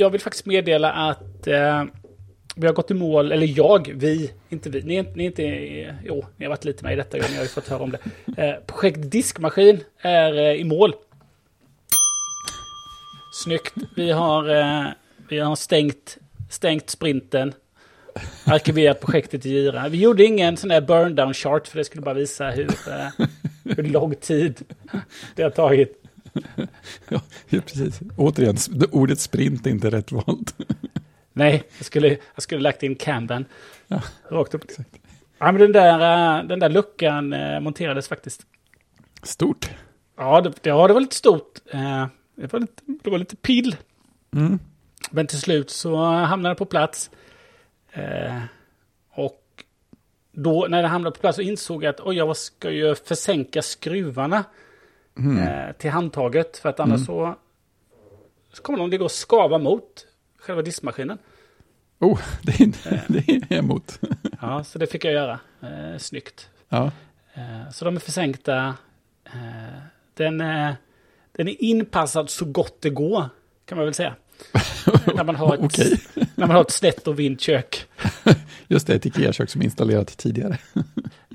jag vill faktiskt meddela att eh, vi har gått i mål, eller jag, vi, inte vi, ni, är- ni är inte, jo, ni har varit lite med i detta, ni har ju fått höra om det. Eh, projekt Diskmaskin är eh, i mål. Snyggt. Vi har, eh, vi har stängt, stängt sprinten, arkiverat projektet i Jira. Vi gjorde ingen sån där burn down chart, för det skulle bara visa hur, eh, hur lång tid det har tagit. Ja, precis. Återigen, ordet sprint är inte rätt valt. Nej, jag skulle, jag skulle lagt in Kanban. Ja, Rakt upp. exakt. Ja, men den där, eh, den där luckan eh, monterades faktiskt. Stort. Ja, det, ja, det var lite stort. Eh, Det var lite, det var lite pill. Mm. Men till slut så hamnade det på plats. Och då när det hamnade på plats så insåg jag att oj, jag ska ju försänka skruvarna Mm. eh, till handtaget. För att annars så, så kommer de gå att skava mot själva diskmaskinen. Oh, det är, det är emot. Ja, så det fick jag göra. Eh, snyggt. Ja. Eh, Så de är försänkta. Eh, Den, eh, den är inpassad så gott det går, kan man väl säga. när, man har ett, Okej. när man har ett snett och vint kök. Just det, ett Ikea-kök som är installerat tidigare.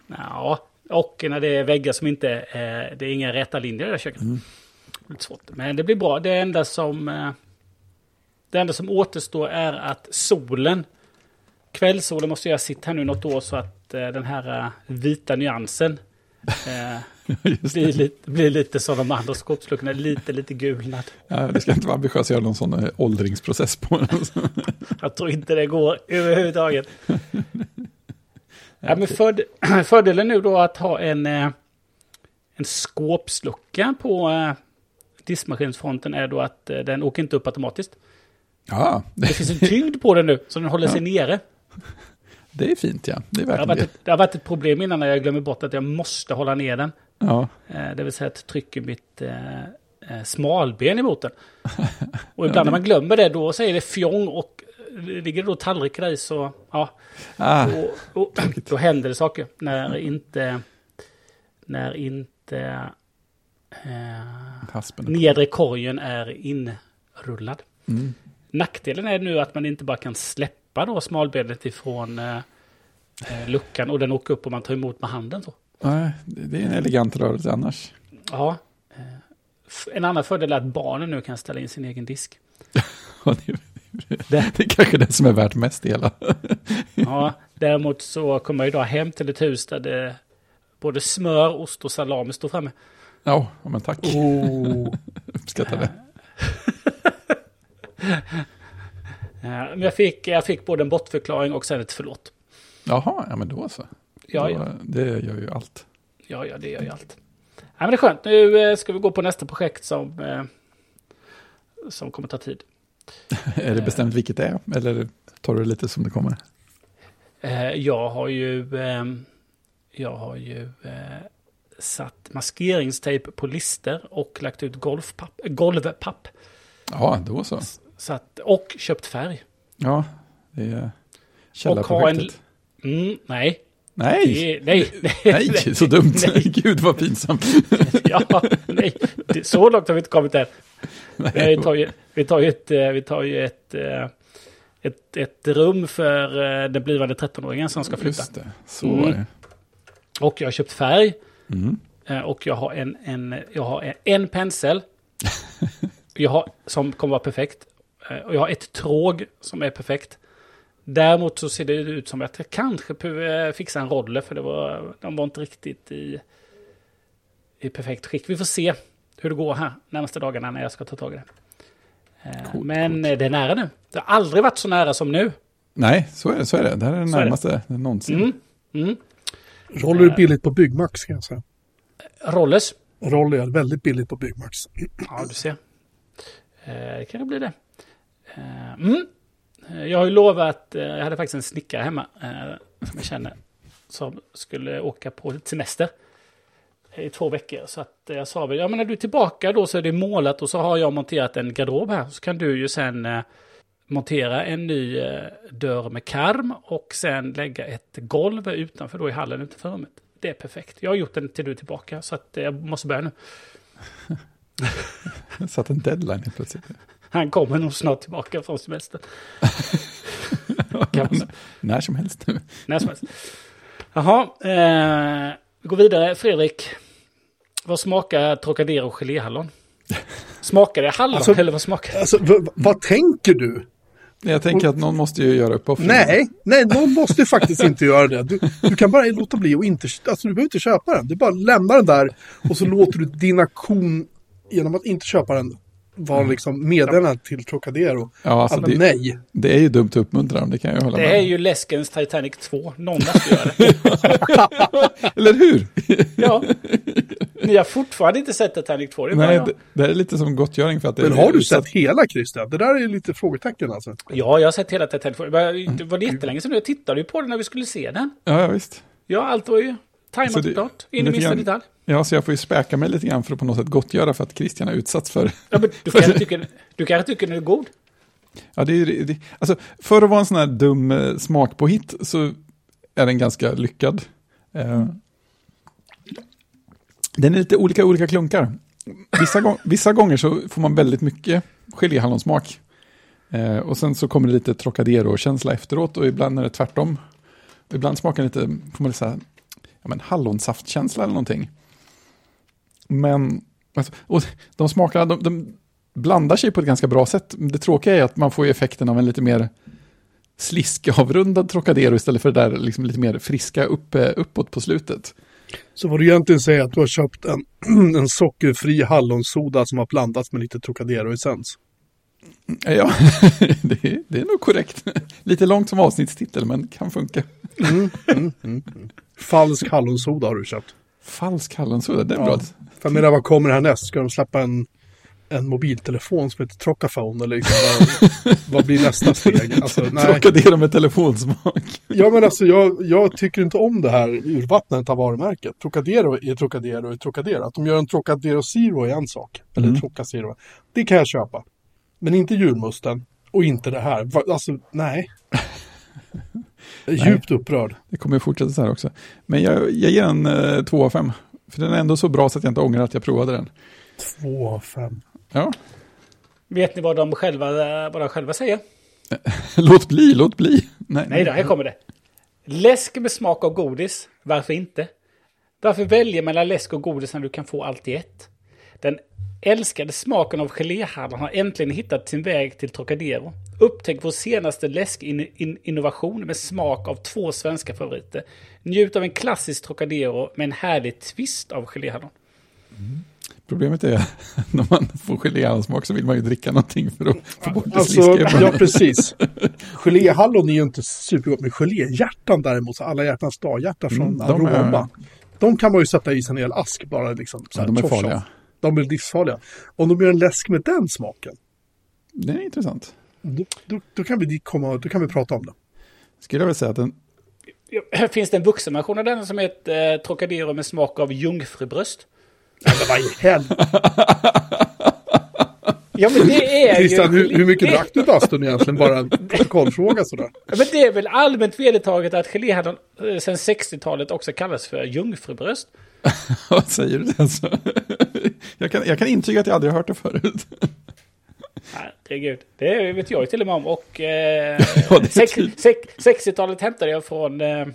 Ja, och när det är väggar som inte, eh, det är inga rätta linjer i det köket. Lite svårt. Men det blir bra. Det enda som, eh, det enda som återstår är att solen, kvällssolen måste göra sitt här nu något år så att eh, den här eh, vita nyansen eh, blir, lite, blir lite som de andra skåpsluckorna, lite, lite gulnad. Ja, det ska inte vara ambitiöst att göra någon sån eh, åldringsprocess på den. Jag tror inte det går överhuvudtaget. ja, men för, fördelen nu då att ha en, eh, en skåpslucka på eh, diskmaskinsfronten är då att eh, den åker inte upp automatiskt. Ja, Det det, finns en tyngd på den nu, så den håller sig nere. det är fint ja. Det är Det har, varit det. ett, det har varit ett problem innan när jag glömmer bort att jag måste hålla ner den. Ja, Det vill säga att trycker mitt eh, smalben emot den. Och ibland när man glömmer det då säger det fjong och ligger det då tallrikar i så ja, ah, och, och, då händer det saker när inte när inte eh, nedre korgen är inrullad. Mm. Nackdelen är nu att man inte bara kan släppa då smalbenet ifrån eh, eh, luckan och den åker upp och man tar emot med handen så. Nej, det är en elegant rörelse annars. Ja. eh, En annan fördel är att barnen nu kan ställa in sin egen disk. Det, det är kanske det som är värt mest i hela. Ja, däremot så kommer jag idag hem till ett hus där det både smör, ost och salami står framme. Ja, men tack. Oh. Uppskattar det. Ja, Men jag fick, jag fick både en bortförklaring och sen ett förlåt. Jaha, ja men då så. Ja, ja, Det gör ju allt. ja, ja det gör ju allt. Ja, men det är skönt. Nu eh, ska vi gå på nästa projekt som, eh, som kommer ta tid. Är det bestämt vilket det är? Eller tar du det lite som det kommer? Eh, Jag har ju, ehm, jag har ju eh, satt maskeringstejp på lister och lagt ut golfpapp, golvpapp. Ja, då så. Så att, och köpt färg. Ja, det är en... källarprojektet. Mm, nej. Nej, Det, nej, nej, nej, så dumt. Nej. Gud vad pinsamt. Ja, nej. Det, så långt har vi inte kommit än. Nej, Vi tar ju, vi tar ju ett, eh, vi tar ju ett, eh, ett, ett rum för eh, den blivande 13-åringen som ska flytta. Just det, så Mm. det. Och jag har köpt färg. Mm. Och jag har en, en, jag har en, en pensel. jag har, som kommer vara perfekt. Och jag har ett tråg som är perfekt. Däremot så ser det ut som att jag kanske behöver fixa en roller. För det var, de var inte riktigt i, i perfekt skick. Vi får se hur det går här närmaste dagarna när jag ska ta tag i det. Eh, Coolt, Men coolt. eh, det är nära nu. Det har aldrig varit så nära som nu. Nej, så är det. Så är det. Det här är det Så är det. närmaste någonsin. Mm. Mm. Roller är billigt på Byggmax kan jag säga. Rollers. Roller är väldigt billigt på Byggmax. Ja, du ser. Eh, Det kan det bli det. Eh, Mm. Eh, jag har ju lovat, eh, jag hade faktiskt en snickare hemma eh, som jag känner som skulle åka på semester i två veckor. Så att jag sa väl, ja men när du är tillbaka då så är det målat och så har jag monterat en garderob här. Så kan du ju sen montera en ny dörr med karm och sen lägga ett golv utanför då i hallen utanför rummet. Det är perfekt. Jag har gjort den till du är tillbaka så att jag måste börja nu. Jag satt en deadline helt plötsligt. Han kommer nog snart tillbaka från semestern. När som helst. När som helst. Jaha, eh, vi går vidare. Fredrik, vad smakar Trocadero geléhallon? Smakar det hallon Alltså- eller vad smakar det? Alltså, vad tänker du? Jag tänker att någon måste ju göra uppoffringar. Nej, nej, någon måste ju faktiskt inte göra det. Du, du kan bara låta bli och inte, alltså du behöver inte köpa den. Du bara lämnar den där och så låter du din aktion genom att inte köpa den vara liksom meddelande till Trocadero. Ja, alltså Alla det, nej. det är ju dumt att uppmuntra dem, det kan jag hålla Det med är om. ju läskens Titanic 2. Någon måste göra det. Eller hur? Ja. Ni har fortfarande inte sett Titanic 2. Det är Nej, det, det här är lite som gottgöring för att det Men är har du sett hela Christian? Det där är lite frågetecken alltså. Ja, jag har sett hela Titanic 2. Det var- Det var det jättelänge sedan. Jag tittade ju på den när vi skulle se den. Ja, ja, visst. Ja, allt var ju tajmat det- klart. In i minsta detalj. Ja, så jag får ju späka mig lite grann för att på något sätt gottgöra för att Christian har utsatts för... Ja, men du kanske tycker, du kanske tycker den är god? Ja, det är. Det, alltså, för att vara en sån här dum eh, smak på hit så är den ganska lyckad. Eh, den är lite olika olika klunkar. Vissa, gång, vissa gånger så får man väldigt mycket geléhallonsmak. Eh, och sen så kommer det lite Trocadero-känsla efteråt och ibland är det tvärtom. Ibland smakar det lite, får man säga, ja, men hallonsaftkänsla eller någonting. Men, alltså, och de smakerna, de, de blandar sig på ett ganska bra sätt. Det tråkiga är att man får effekten av en lite mer sliskavrundad Trocadero istället för det där liksom lite mer friska upp, uppåt på slutet. Så vad du egentligen säger är att du har köpt en, en sockerfri hallonsoda som har blandats med lite Trocadero-essens. Ja, det, är, det är nog korrekt. Lite långt som avsnittstitel, men kan funka. Mm, mm, mm, mm. Falsk hallonsoda har du köpt. Falsk hallonsoda, det är Ja. bra. För jag menar, vad kommer härnäst? Ska de släppa en, en mobiltelefon som heter Trocafone? Eller liksom, vad, vad blir nästa steg? Alltså. Trocadero med telefonsmak. Ja, men alltså jag, jag tycker inte om det här urvattnet av varumärket. Trocadero är Trocadero är Trocadero. Att de gör en Trocadero Zero är en sak. Eller Mm. Troca Zero. Det kan jag köpa. Men inte julmusten. Och inte det här. Alltså, nej. Djupt upprörd. Det kommer ju fortsätta så här också. Men jag, jag ger en eh, 2 av 5. För den är ändå så bra så att jag inte ångrar att jag provade den. Två av fem. Ja, Vet ni vad de själva, vad de själva säger? låt bli, låt bli. Nej, Nej då, här kommer det. Läsk med smak av godis. Varför inte? Varför välja mellan läsk och godis när du kan få allt i ett? Den älskade smaken av geléhallon har äntligen hittat sin väg till Trocadero. Upptäck vår senaste läskinnovation med smak av två svenska favoriter. Njut av en klassisk Trocadero med en härlig twist av geléhallon. Problemet är att när man får geléhallonsmak så vill man ju dricka någonting för att få bort det Alltså, sliskiga. ja precis. Geléhallon är ju inte supergott. Men geléhjärtan däremot, så alla hjärtans dag-hjärta från Mm, de är- Aroma. De kan man ju sätta i sig en hel ask bara liksom. Så Ja, här, de är tjoff, tjoff. De är livsfarliga. Om de gör en läsk med den smaken, Det är intressant. då, då, då, kan vi komma, då kan vi prata om det. Skulle jag väl säga att den, finns det en vuxenversion av den som heter eh, Trocadero med smak av jungfrubröst. Men vad i helvete. Ja men det är Christian, ju... hur, hur mycket det- drack du bastun egentligen? Bara en protokollfråga sådär. Ja, Men det är väl allmänt vedertaget att geléhallon eh, sedan 60-talet också kallas för jungfrubröst. vad säger du alltså? jag, kan, jag kan intyga att jag aldrig hört det förut. Herregud, det vet jag ju till och med om. Och eh, Ja, det är sex- tydligt. sex- 60-talet hämtade jag från, eh,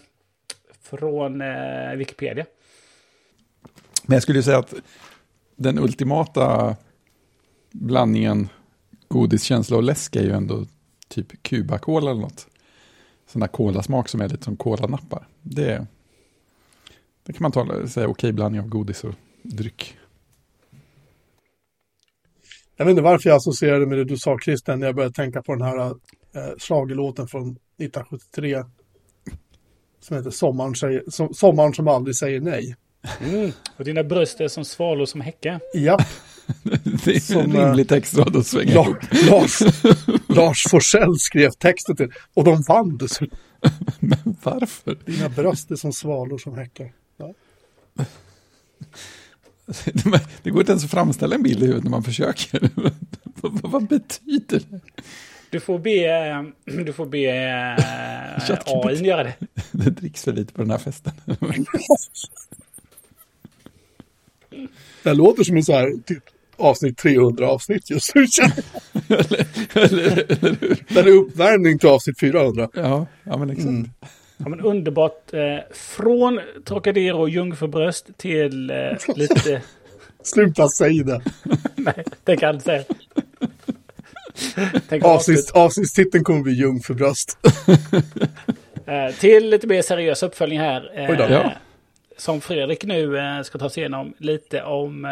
från eh, Wikipedia. Men jag skulle ju säga att den ultimata blandningen godiskänsla och läsk är ju ändå typ Cuba-cola eller något. Sån där kolasmak som är lite som kolanappar. Det, det kan man tala, säga okej blandning av godis och dryck. Jag vet inte varför jag associerade med det du sa Christian när jag började tänka på den här eh, schlagerlåten från 1973. Som heter Sommaren, säger, som, Sommaren som aldrig säger nej. Mm. Och dina bröst är som svalor som häckar. Japp, Det är Som, en eh, rimlig textrad att svänga La, ihop. Lars, Lars Forssell skrev texten till och de vann dessutom. Men varför? Dina bröst är som svalor som häckar. Ja. Det går inte ens att framställa en bild i huvudet när man försöker. vad, vad betyder det? Du får be, eh, du får be eh. AI göra det. Det dricks för lite på den här festen. Det låter som en så här typ avsnitt 300 avsnitt just nu. jag. eller, eller hur? Det är uppvärmning till avsnitt 400. Ja, ja men exakt. Mm. Ja, men underbart. Eh, från Trocadero och Jungfrubröst till eh, lite... Sluta säga det. Nej, det kan jag inte säga. Avsnitt, avsnittstiteln kommer bli Jungfrubröst. Eh, till lite mer seriös uppföljning här. Eh, då. Ja. Som Fredrik nu ska ta sig igenom lite om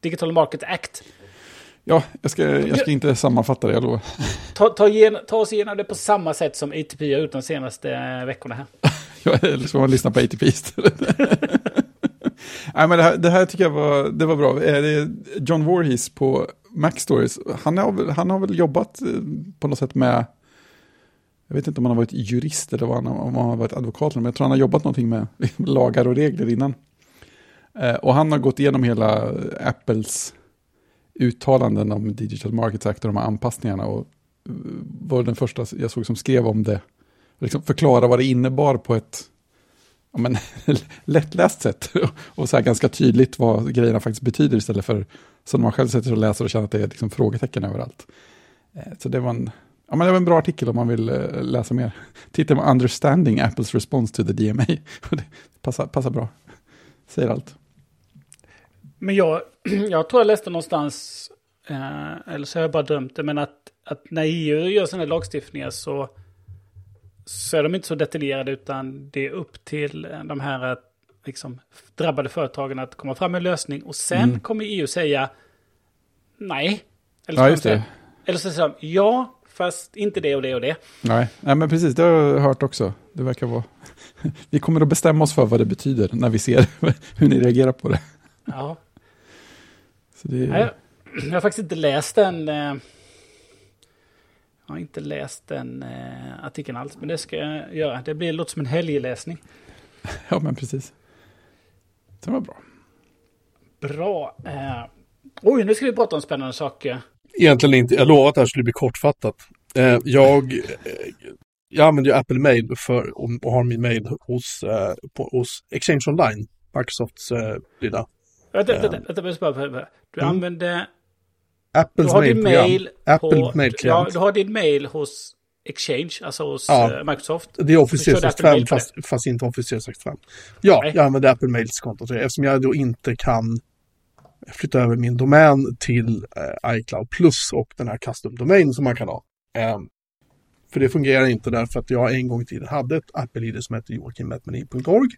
Digital Market Act. Ja, jag ska, jag ska inte sammanfatta det, jag lovar. Ta, ta, igen, ta oss igenom det på samma sätt som ATP har gjort de senaste eh, veckorna här. Jag, ska man lyssna på ATP istället? Nej, men det här, det här tycker jag var, det var bra. Eh, det är John Voorhees på Mac Stories, han har, väl- han har väl jobbat eh, på något sätt med, jag vet inte om han har varit jurist eller vad han, om han har varit advokat, men jag tror han har jobbat någonting med lagar och regler innan. Och han har gått igenom hela Apples uttalanden om Digital Markets Act och de här anpassningarna och eh, var den första jag såg som skrev om det. Liksom förklara vad det innebar på ett ja, men, lättläst sätt. Och så här ganska tydligt vad grejerna faktiskt betyder istället för som man själv sätter sig och läser och känner att det är liksom frågetecken överallt. Eh, så det var en, ja, men det var en bra artikel om man vill eh, läsa mer. Titta på Understanding Apples Response to the DMA. Det passar, passar bra. Säger allt. Men jag, jag tror jag läste någonstans, eh, eller så har jag bara drömt det, men att, att när EU gör här lagstiftningar så, så är de inte så detaljerade utan det är upp till eh, de här eh, liksom, drabbade företagen att komma fram med en lösning och sen Mm. kommer EU säga nej. Eller Ja, så just säga- det. Eller så säger de ja, fast inte det och det och det. Nej, nej, men precis, det har jag hört också. Det verkar vara... Vi kommer att bestämma oss för vad det betyder när vi ser hur ni reagerar på det. Ja. Så det Nej, jag har faktiskt inte läst den. Eh, jag har inte läst den eh, artikeln alls, men det ska jag göra. Det blir låter som en helgläsning. Ja, men precis. Det var bra. Bra. Eh, oj, nu ska vi prata om spännande saker. Egentligen inte. Jag lovar att det här skulle bli kortfattat. Eh, jag, eh, jag använder ju Apple Mail för, och, och har min mail hos, eh, på, hos Exchange Online, Microsofts eh, lilla Vänta, Ja. vänta, vänta, vänta, vänta. Du Mm. använder... Du Apples har din mail Apple på... Ja, mailklient. du har din mail hos Exchange, alltså hos Ja. eh, Microsoft. Det är Office Du körde Apple 365 Mail på fast, fast inte Office 365. Ja, Nej. jag använder Apple Mails konto till det, eftersom jag då inte kan flytta över min domän till eh, iCloud Plus och den här custom domain som man kan ha. Ehm, för det fungerar inte därför att jag en gång i tiden hade ett Apple-id som hette joakimmetmani.org.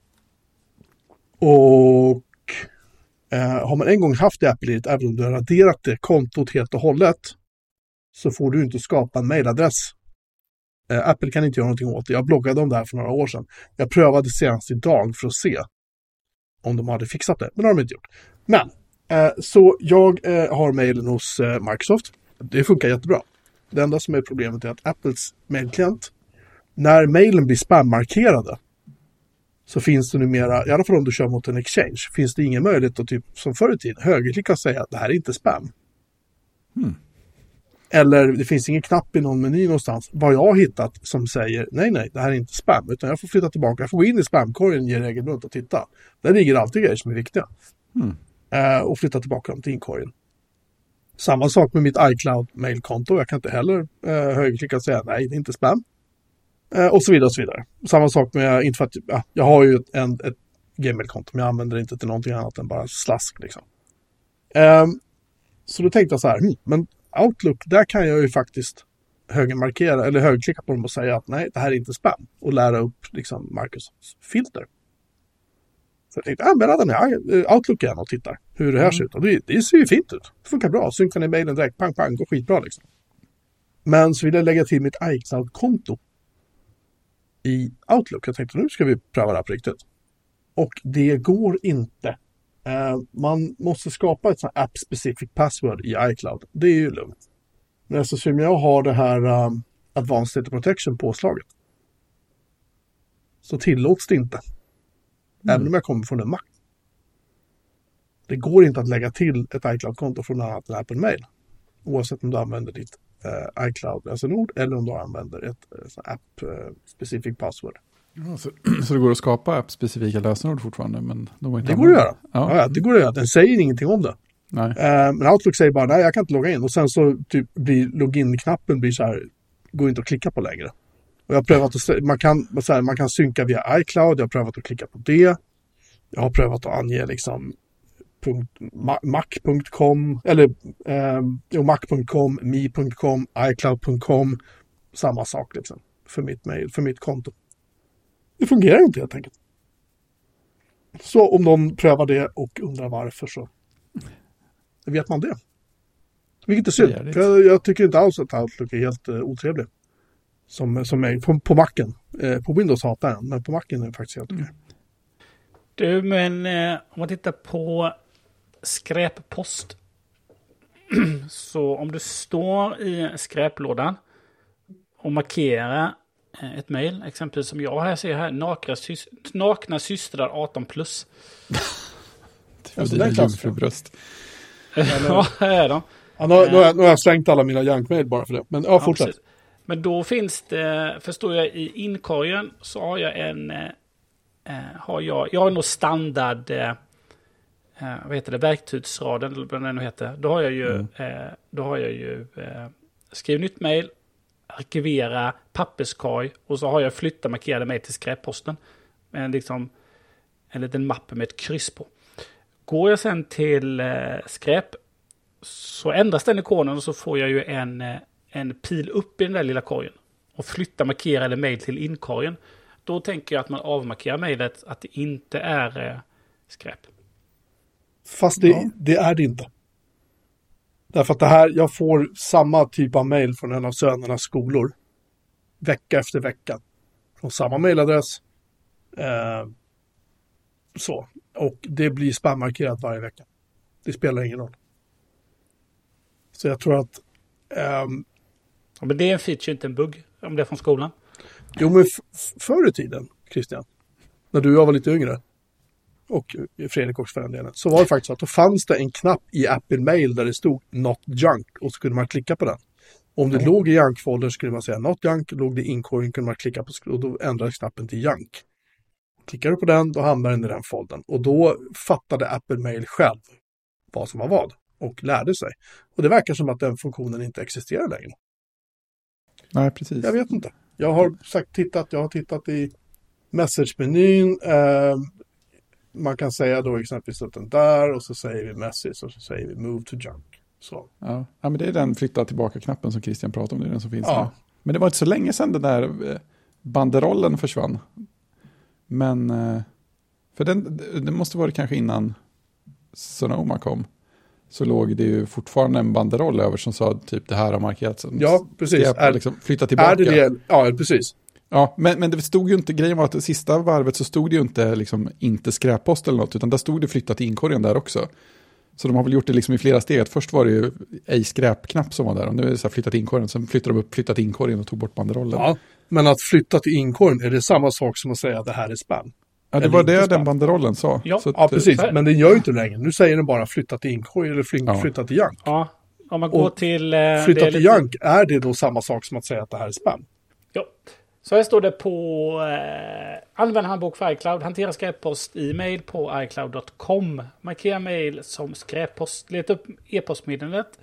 Och eh, har man en gång haft det Apple-id, även om du har raderat det kontot helt och hållet, så får du inte skapa en mailadress Eh, Apple kan inte göra någonting åt det. Jag bloggade om det här för några år sedan. Jag prövade senast idag för att se om de hade fixat det, men det har de inte gjort. Men, eh, så jag eh, har mailen hos eh, Microsoft. Det funkar jättebra. Det enda som är problemet är att Apples mailklient, när mailen blir spammarkerade, så finns det numera, i alla fall om du kör mot en exchange, finns det ingen möjlighet att typ som förr i tiden högerklicka och säga att det här är inte spam. Eller det finns ingen knapp i någon meny någonstans, vad jag har hittat, som säger nej, nej, det här är inte spam. Utan jag får flytta tillbaka, jag får gå in i spamkorgen ge regelbundet och titta. Där ligger alltid grejer som är viktiga. Mm. Eh, och flytta tillbaka dem till inkorgen. Samma sak med mitt iCloud-mailkonto. Jag kan inte heller eh, högerklicka och säga nej, det är inte spam. Eh, och så vidare och så vidare. Samma sak med, inte för att, ja, jag har ju ett, en, ett Gmail-konto, men jag använder det inte till någonting annat än bara slask liksom. Ehm, så då tänkte jag så här, hmm, men Outlook, där kan jag ju faktiskt högermarkera eller högerklicka på dem och säga att nej, det här är inte spam och lära upp liksom Microsofts filter. Så jag tänkte, ja men ner eh, Outlook igen och tittar hur det här ser ut. Och det, det ser ju fint ut. Det funkar bra. Synkar ner mejlen direkt, pang pang, går skitbra liksom. Men så vill jag lägga till mitt iCloud-konto i Outlook. Jag tänkte nu ska vi pröva det här på riktigt. Och det går inte. Eh, man måste skapa ett app-specific password i iCloud. Det är ju lugnt. Men eftersom jag har det här um, Advanced Data Protection påslaget så tillåts det inte. Även om jag kommer från en Mac. Det går inte att lägga till ett iCloud-konto från än Apple Mail. Oavsett om du använder ditt eh, iCloud-lösenord eller om du använder ett eh, sånt app-specific password. Ja, så, så det går att skapa app-specifika lösenord fortfarande, men de var inte Det går att göra. Ja. Ja. Det går att göra. Den säger ingenting om det. Nej. Eh, men Outlook säger bara nej, jag kan inte logga in. Och sen så typ blir login-knappen blir så här, går inte att klicka på längre. Och jag har prövat att, man kan, så här, man kan synka via iCloud, jag har prövat att klicka på det. Jag har prövat att ange liksom mac.com, eller eh, mac.com, mi.com, icloud.com. Samma sak liksom, för mitt mail, för mitt konto. Det fungerar inte helt enkelt. Så om någon prövar det och undrar varför så vet man det. Vilket är synd. För jag, jag tycker inte alls att Outlook är helt uh, otrevlig. Som, som är på, på Macen. Eh, på Windows hatar jag den, men på Macen är det faktiskt helt okej. Du, men eh, om man tittar på skräppost. så om du står i skräplådan och markerar eh, ett mejl, exempelvis som jag här ser här, nakna, sys- nakna systrar 18 plus. Alltså, dina den klassiker. jungfrubröst. ja, här är de. Ja, nu, har- nu, har jag- nu har jag slängt alla mina jankmail bara för det. Men ja, Ja, fortsätt. precis. Men då finns det, förstår jag, i inkorgen så har jag en, eh, eh, har jag, jag har nog standard, eh, eh, vad heter det, verktygsraden, eller vad den nu heter. Då har jag ju, eh, då har jag ju eh, skriv nytt mejl, arkivera, papperskorg och så har jag flytta markerade mejl till skräpposten. Med en, liksom, en liten mapp med ett kryss på. Går jag sen till eh, skräp så ändras den ikonen och så får jag ju en, eh, en pil upp i den där lilla korgen. Och flytta markerade mejl till inkorgen. Då tänker jag att man avmarkerar mejlet att det inte är eh, skräp. Fast det, Ja. det är det inte. Därför att det här, jag får samma typ av mail från en av sönernas skolor. Vecka efter vecka. Från samma mailadress. Eh, så. Och det blir spammarkerat varje vecka. Det spelar ingen roll. Så jag tror att ehm, Ja, Men det är en feature, inte en bugg. Om det är från skolan. Jo, men förr i tiden, Christian, när du och jag var lite yngre, och Fredrik också för den delen, så var det faktiskt så att då fanns det en knapp i Apple Mail där det stod Not Junk och så kunde man klicka på den. Om det låg i Junk-foldern skulle man säga Not Junk, låg det i inkorgen kunde man klicka på och då ändrades knappen till Junk. Klickar du på den, då hamnar den i den foldern. Och då fattade Apple Mail själv vad som var vad och lärde sig. Och det verkar som att den funktionen inte existerar längre. Nej, precis. Jag vet inte. Jag har sagt tittat, jag har tittat i message-menyn. Eh, man kan säga då exempelvis att den där och så säger vi message och så säger vi move to junk. Så. Ja. ja, men det är den flytta tillbaka-knappen som Christian pratade om. Det är den som finns Ja. nu. Men det var inte så länge sedan den där eh, banderollen försvann. Men, eh, för den, det måste varit kanske innan Sonoma kom. Så låg det ju fortfarande en banderoll över som sa typ det här har markerats. Ja, precis. Är- liksom, flytta tillbaka. Är det det? Ja, precis. Ja, men, men det stod ju inte, grejen var att det sista varvet så stod det ju inte liksom inte skräppost eller något, utan där stod det flytta till inkorgen där också. Så de har väl gjort det liksom i flera steg. Först var det ju ej skräp-knapp som var där och nu är det så här flytta till inkorgen. Sen flyttade de upp flytta till inkorgen och tog bort banderollen. Ja, Ja. Men att flytta till inkorgen, är det samma sak som att säga att det här är spam? det eller var det spam. den banderollen sa. Ja. Så att, Ja, precis. här- Men den gör ju inte det längre. Nu säger den bara flytta till inkorgen eller fly- Ja. flytta till junk. Ja, om man går Och till... eh, det Flytta är till lite- junk, är det då samma sak som att säga att det här är spam? Så här står det på eh, Använd handbok för iCloud. Hantera skräppost i mail på iCloud.com. Markera mail som skräppost. Leta upp e-postmeddelandet.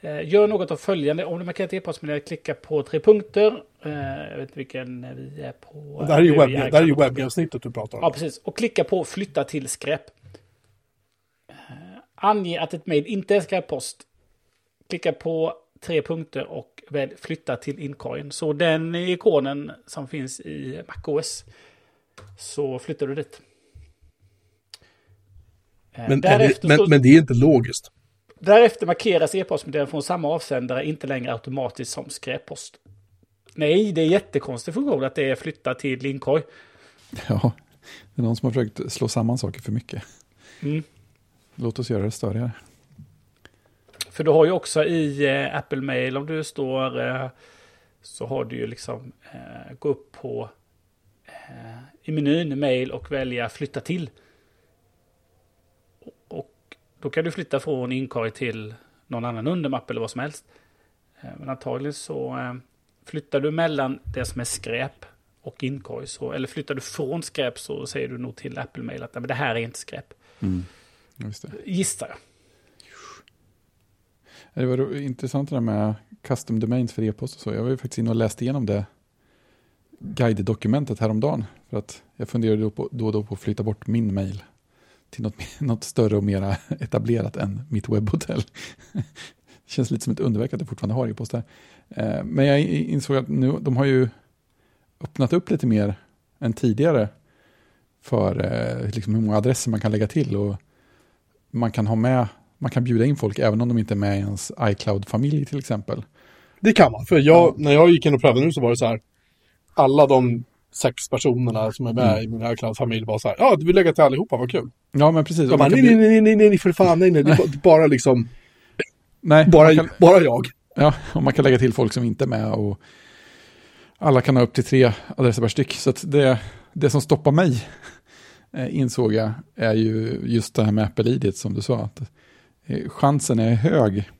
Eh, gör något av följande. Om du markerat e-postmeddelandet, klicka på tre punkter. Eh, jag vet inte vilken vi är på. Det här är ju, webb, här är ju iCloud. webbgränssnittet du pratar om. Ja, precis. Och klicka på flytta till skräp. Eh, Ange att ett mejl inte är skräppost. Klicka på tre punkter och välj flytta till inkorgen. Så den ikonen som finns i MacOS så flyttar du dit. Eh, Men, är det, därefter, men, så, men det är inte logiskt. därefter markeras e-postmeddelandet från samma avsändare inte längre automatiskt som skräppost. Nej, det är jättekonstig funktion att det är flytta till inkorg. ja, det är någon som har försökt slå samman saker för mycket. Mm. Låt oss göra det större. För du har ju också i eh, Apple Mail, om du står, eh, så har du ju liksom, eh, gå upp på eh, i menyn mail och välja flytta till. Och då kan du flytta från inkorg till någon annan undermapp eller vad som helst. Eh, men antagligen så eh, flyttar du mellan det som är skräp och inkorg. Så, eller flyttar du från skräp så säger du nog till Apple Mail att "Nej, men det här är inte skräp. Mm. Gissar jag. Det var intressant det där med custom domains för e-post och så. Jag var ju faktiskt inne och läste igenom det guidedokumentet häromdagen. För att jag funderade då, på, då och då på att flytta bort min mail till något, något större och mera etablerat än mitt webbhotell. Det känns lite som ett underverk att jag fortfarande har e-post där. Eh, men jag insåg att nu, de har ju öppnat upp lite mer än tidigare för eh, liksom hur många adresser man kan lägga till och man kan ha med, man kan bjuda in folk även om de inte är med i ens iCloud-familj till exempel. Det kan man. För jag, när jag gick in och prövade nu så var det så här. Alla de sex personerna som är med i min iCloud-familj var så här. Ja, du vill lägga till allihopa, vad kul. Ja, men precis. Och bara, nej, bjuda- nej, nej, nej, nej, för fan, nej, nej. Det är ba- bara liksom, nej, bara, kan, bara jag. ja, och man kan lägga till folk som inte är med och alla kan ha upp till tre adresser per styck. Så det, det som stoppar mig, eh, insåg jag, är ju just det här med Apple-id som du sa. Att, chansen är hög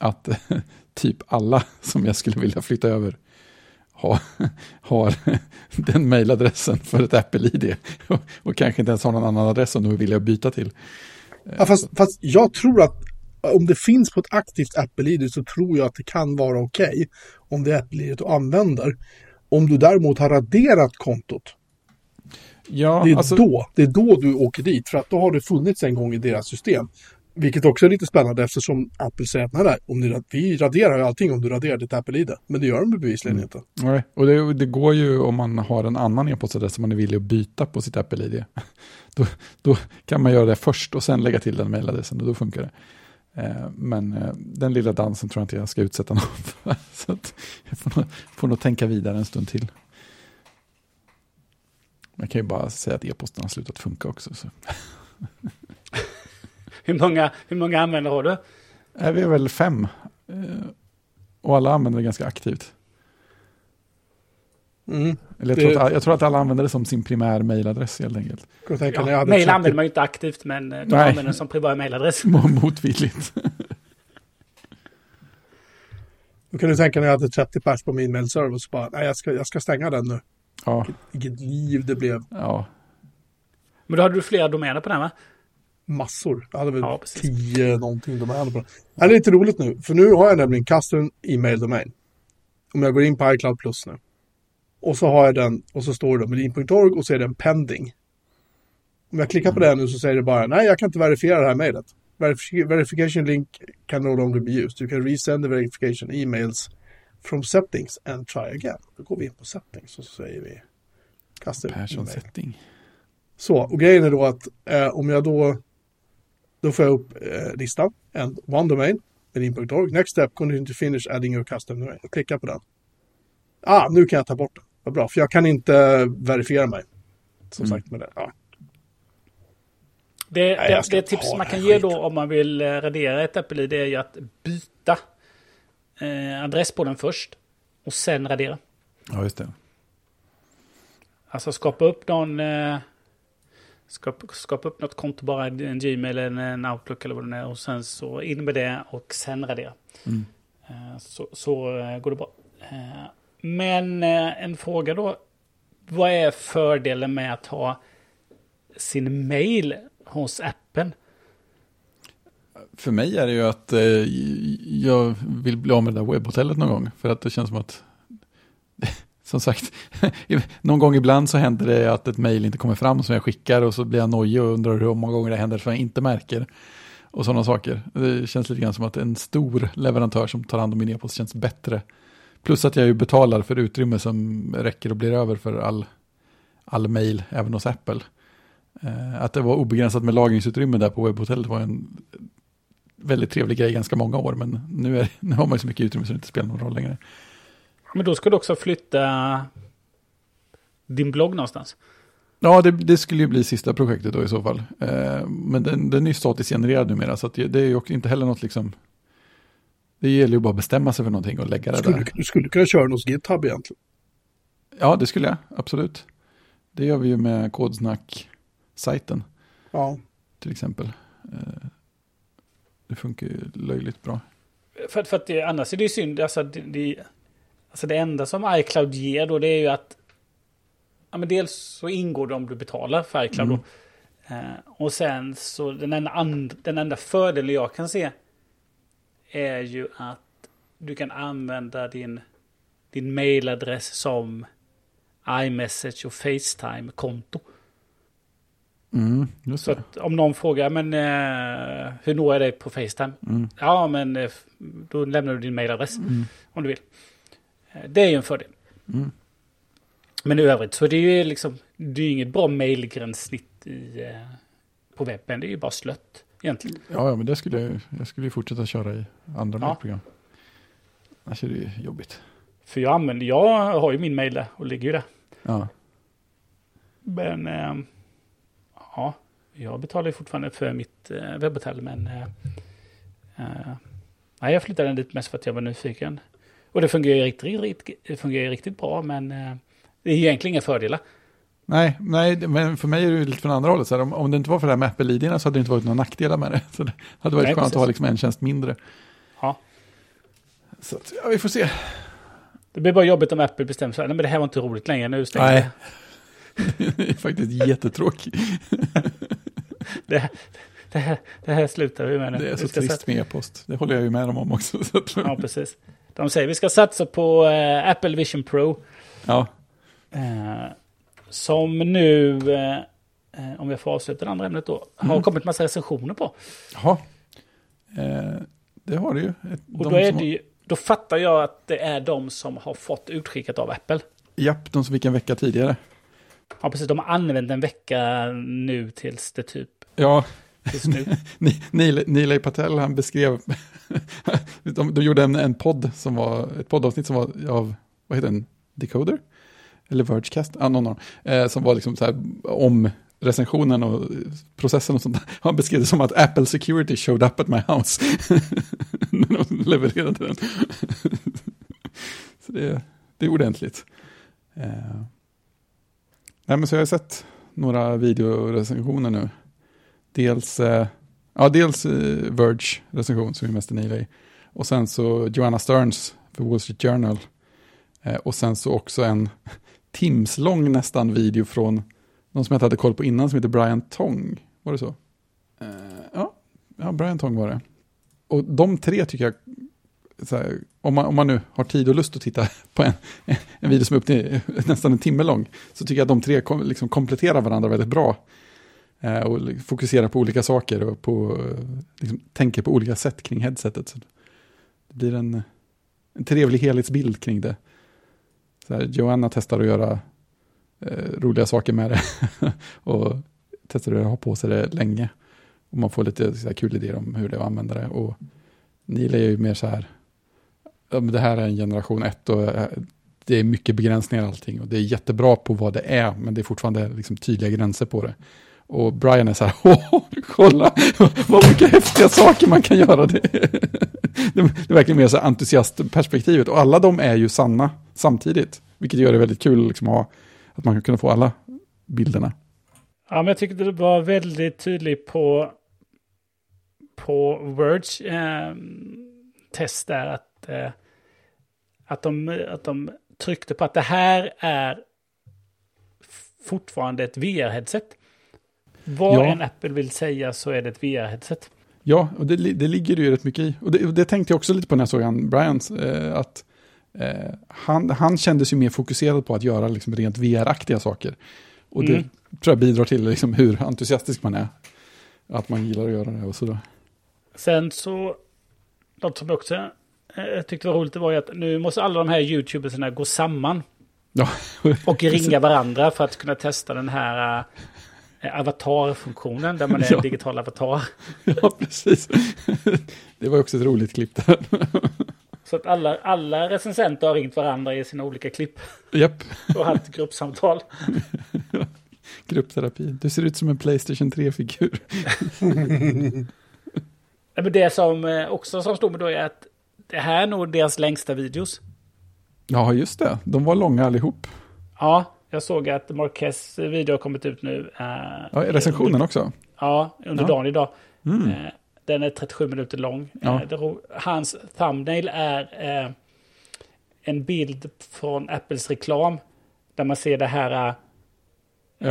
att typ alla som jag skulle vilja flytta över har, har den mailadressen för ett Apple-id. Och, och kanske inte ens har någon annan adress som de att byta till. Ja, fast, fast jag tror att om det finns på ett aktivt Apple-id så tror jag att det kan vara okej. om det är Apple-id du använder. Om du däremot har raderat kontot, Ja, det är, alltså, då, det är då du åker dit. För att då har det funnits en gång i deras system. Vilket också är lite spännande eftersom Apple säger att nej, nej, om ni, vi raderar ju allting om du raderar ditt Apple-id. Men det gör de bevisligen inte. Nej, och det, det går ju om man har en annan e-postadress som man är villig att byta på sitt Apple-ID. Då, då kan man göra det först och sen lägga till den mailadressen och då funkar det. Eh, Men eh, den lilla dansen tror jag inte jag ska utsätta någon för. Så att jag får nog, får nog tänka vidare en stund till. Man kan ju bara säga att e-posten har slutat funka också. Så. Hur många, hur många användare har du? Är vi väl fem. Eh, Och alla använder det ganska aktivt. Mm. Eller jag, Det- tror att, jag tror att alla använder det som sin primär mailadress helt enkelt. Ja, 30 använder man ju inte aktivt, men eh, de Nej. använder den som privat mailadress. Motvilligt. Då kan du tänka när jag hade 30 pers på min mailserver så bara, nej jag ska, jag ska stänga den nu. Ja, Vilket liv det blev. ja. Men då hade du flera domäner på den va? Massor. Jag hade väl Ja, precis. tio någonting domäner på den. Det är lite roligt nu, för nu har jag nämligen custom e-mail domain. Om jag går in på iCloud Plus nu. Och så har jag den, och så står det medin.org och så är den pending. Om jag klickar på den nu så säger det bara, nej jag kan inte verifiera det här mejlet. Verifi- verification link can no longer be used. You can resend the verification emails from settings and try again. Då går vi in på settings och så säger vi custom Persson setting. Så, och grejen är då att eh, om jag då, då får jag upp eh, listan, and one domain, medin.org, next step, continue to finish adding your custom domain. Jag klickar på den. Ah, nu kan jag ta bort den. Vad bra, för jag kan inte verifiera mig. Som Mm. sagt med det. Ja. Det, Nej, det, det tips man kan ge då om man vill eh, radera ett Apple-id det är ju att byta eh, adress på den först och sen radera. Ja, just det. Alltså skapa upp någon... Eh, skapa, skapa upp något konto bara, en Gmail eller en Outlook eller vad det är. Och sen så in med det och sen radera. Mm. Eh, så så eh, går det bra. Eh, men en fråga då. Vad är fördelen med att ha sin mail hos appen? För mig är det ju att jag vill bli av med det där webbhotellet någon gång. För att det känns som att, som sagt, någon gång ibland så händer det att ett mejl inte kommer fram som jag skickar och så blir jag nojig och undrar hur många gånger det händer som jag inte märker. Och sådana saker. Det känns lite grann som att en stor leverantör som tar hand om min e-post känns bättre. Plus att jag ju betalar för utrymme som räcker och blir över för all, all mejl, även hos Apple. Eh, att det var obegränsat med lagringsutrymme där på webbhotellet var en väldigt trevlig grej ganska många år, men nu, är, nu har man ju så mycket utrymme så det inte spelar någon roll längre. Men då ska du också flytta din blogg någonstans. Ja, det, det skulle ju bli sista projektet då i så fall. Eh, men den, den är ju statiskt genererad numera, så att det är ju inte heller något liksom... Det gäller ju bara att bestämma sig för någonting och lägga det Skulle, där. du skulle kunna köra hos GitHub egentligen. Ja, det skulle jag, absolut. Det gör vi ju med Kodsnack-sajten Ja. till exempel. Eh, det funkar ju löjligt bra. För, för att det, annars är det ju synd. Alltså det, det, alltså det enda som iCloud ger då det är ju att ja, men dels så ingår det om du betalar för iCloud. Mm. Eh, och sen så den enda, and, den enda fördelen jag kan se är ju att du kan använda din, din mailadress som iMessage och Facetime-konto. Mm, Så att om någon frågar, men eh, hur når jag dig på Facetime? Mm. Ja, men eh, då lämnar du din mailadress Mm. om du vill. Eh, Det är ju en fördel. Mm. Men i övrigt så är det ju liksom, det är ju inget bra mailgränssnitt i, eh, på webben. Det är ju bara slött egentligen. Ja, ja, men det skulle jag, jag skulle ju fortsätta köra i andra Ja. program. Annars är det ju jobbigt. För jag använder, jag har ju min mail där och ligger ju där. Ja, Men eh, ja, jag betalar ju fortfarande för mitt eh, webbhotell. Men eh, nej, jag flyttade dit mest för att jag var nyfiken. Och det fungerar ju riktigt, riktigt, fungerar ju riktigt bra, men eh, det är egentligen inga fördelar. Nej, nej, men för mig är det ju lite från andra hållet. Så här, om, om det inte var för det här med Apple-idéerna så hade det inte varit några nackdelar med det. Så det hade varit Nej, skönt precis. att ha liksom en tjänst mindre. Ja. Så ja, vi får se. Det blir bara jobbigt om Apple bestämmer sig. Nej, men det här var inte roligt längre. Nu stänger Nej. det. är faktiskt jättetråkigt. Det, här- det, här, det här slutar vi med nu. Det är så trist med e-post. Det håller jag ju med dem om också. Ja, precis. De säger vi ska satsa på eh, Apple Vision Pro. ja, Eh, som nu, eh, eh, om jag får avsluta det andra ämnet då, har Mm. kommit massa recensioner på. Jaha. Eh, det har det ju. Ett, Och de då, är det ju, då fattar jag att det är de som har fått utskickat av Apple. Japp, de som fick en vecka tidigare. Ja, precis. De har använt en vecka nu tills det typ... Ja, Neil, Neil Patel han beskrev, de, de gjorde en, en podd som var, ett poddavsnitt som var av, vad heter den, Decoder? Eller Vergecast, ah, någon av dem, eh, som var liksom så här om recensionen och processen och sånt. Han beskrev det som att Apple Security showed up at my house. När de levererade den. så det, det är ordentligt. Eh. Nej men så jag har sett några videorecensioner nu. Dels, eh, ja, dels eh, Verge recension som är mest Neil i. Och sen så Joanna Stearns för Wall Street Journal. Eh, och sen så också en timslång nästan video från någon som jag inte hade koll på innan som heter Brian Tong. Var det så? Ja, ja, Brian Tong var det. Och de tre tycker jag, här, om, man, om man nu har tid och lust att titta på en, en video som är upp till nästan en timme lång, så tycker jag att de tre kom, liksom kompletterar varandra väldigt bra. Eh, och fokuserar på olika saker och på, eh, liksom, tänker på olika sätt kring headsetet. Så det blir en, en trevlig helhetsbild kring det. Så här, Joanna testar att göra eh, roliga saker med det och testar att ha på sig det länge. Och man får lite så här, kul idéer om hur det är att använda det. Och Neil är ju mer så här, det här är en generation 1 och eh, det är mycket begränsningar allting och det är jättebra på vad det är, men det är fortfarande liksom tydliga gränser på det. Och Brian är så här, Åh, kolla vad mycket häftiga saker man kan göra. Det, det är verkligen mer så entusiastperspektivet och alla de är ju sanna samtidigt, vilket gör det väldigt kul liksom, att ha, att man kan kunna få alla bilderna. Ja, men jag tyckte det var väldigt tydligt på, på Words eh, test där att, eh, att, de, att de tryckte på att det här är fortfarande ett VR-headset. Vad Ja. en Apple vill säga så är det ett VR-headset. Ja, och det, det ligger ju rätt mycket i. Och det, det tänkte jag också lite på när jag såg han Brians, eh, att eh, han, han kändes ju mer fokuserad på att göra liksom rent VR-aktiga saker. Och det Mm. tror jag bidrar till liksom hur entusiastisk man är. Att man gillar att göra det och sådär. Sen så, något som jag också eh, tyckte var roligt det var ju att nu måste alla de här YouTubersarna gå samman Ja, och ringa varandra för att kunna testa den här eh, avatarfunktionen där man är Ja. en digital avatar. ja precis. Det var också ett roligt klipp där. Så att alla, alla recensenter har ringt varandra i sina olika klipp Japp, och haft gruppsamtal. gruppterapi. Du ser ut som en Playstation 3-figur. Nej, Men det som eh, också som stod med då är att det här är nog deras längsta videos. Ja, just det. De var långa allihop. Ja, jag såg att Marquez video har kommit ut nu. eh, Ja, recensionen också. Ja, under Ja. dagen idag. Mm. Eh, Den är 37 minuter lång. Ja. Eh, det ro- Hans thumbnail är eh, en bild från Apples reklam. Där man ser det här... eh,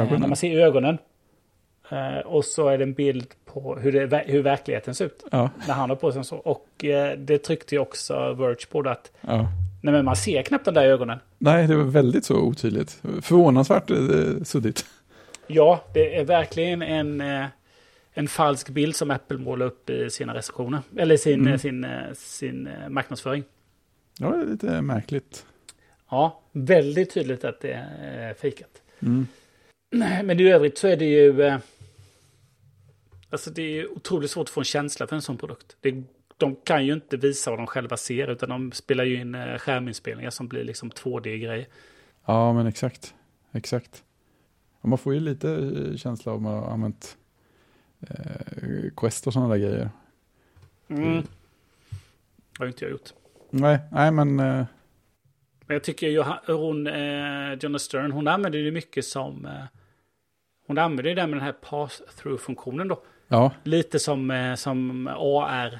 Ögonen. När man ser ögonen. Eh, och så är det en bild på hur, det, hur verkligheten ser ut. Ja, När han har på sig en så. Och eh, det tryckte ju också Verge på. Att ja. nej, men man ser knappt de där ögonen. Nej, det var väldigt så otydligt. Förvånansvärt eh, suddigt. Ja, det är verkligen en, eh, en falsk bild som Apple målar upp i sina recensioner. Eller sin, Mm. eh, sin, sin marknadsföring. Ja, det är lite märkligt. Ja, väldigt tydligt att det är fejkat. Mm. Men i övrigt så är det ju... Alltså det är otroligt svårt att få en känsla för en sån produkt. Det, de kan ju inte visa vad de själva ser, utan de spelar ju in eh, skärminspelningar som blir liksom 2D-grejer. Ja, men exakt. Exakt. Och man får ju lite eh, känsla att man har använt eh, Quest och sådana där grejer. Mm. Det har ju inte jag gjort. Nej, nej men eh, Men jag tycker ju hon, eh, Jonna Stern, hon använder ju mycket som... Eh, hon använder ju det med den här pass-through-funktionen då. Ja, Lite som, eh, som AR.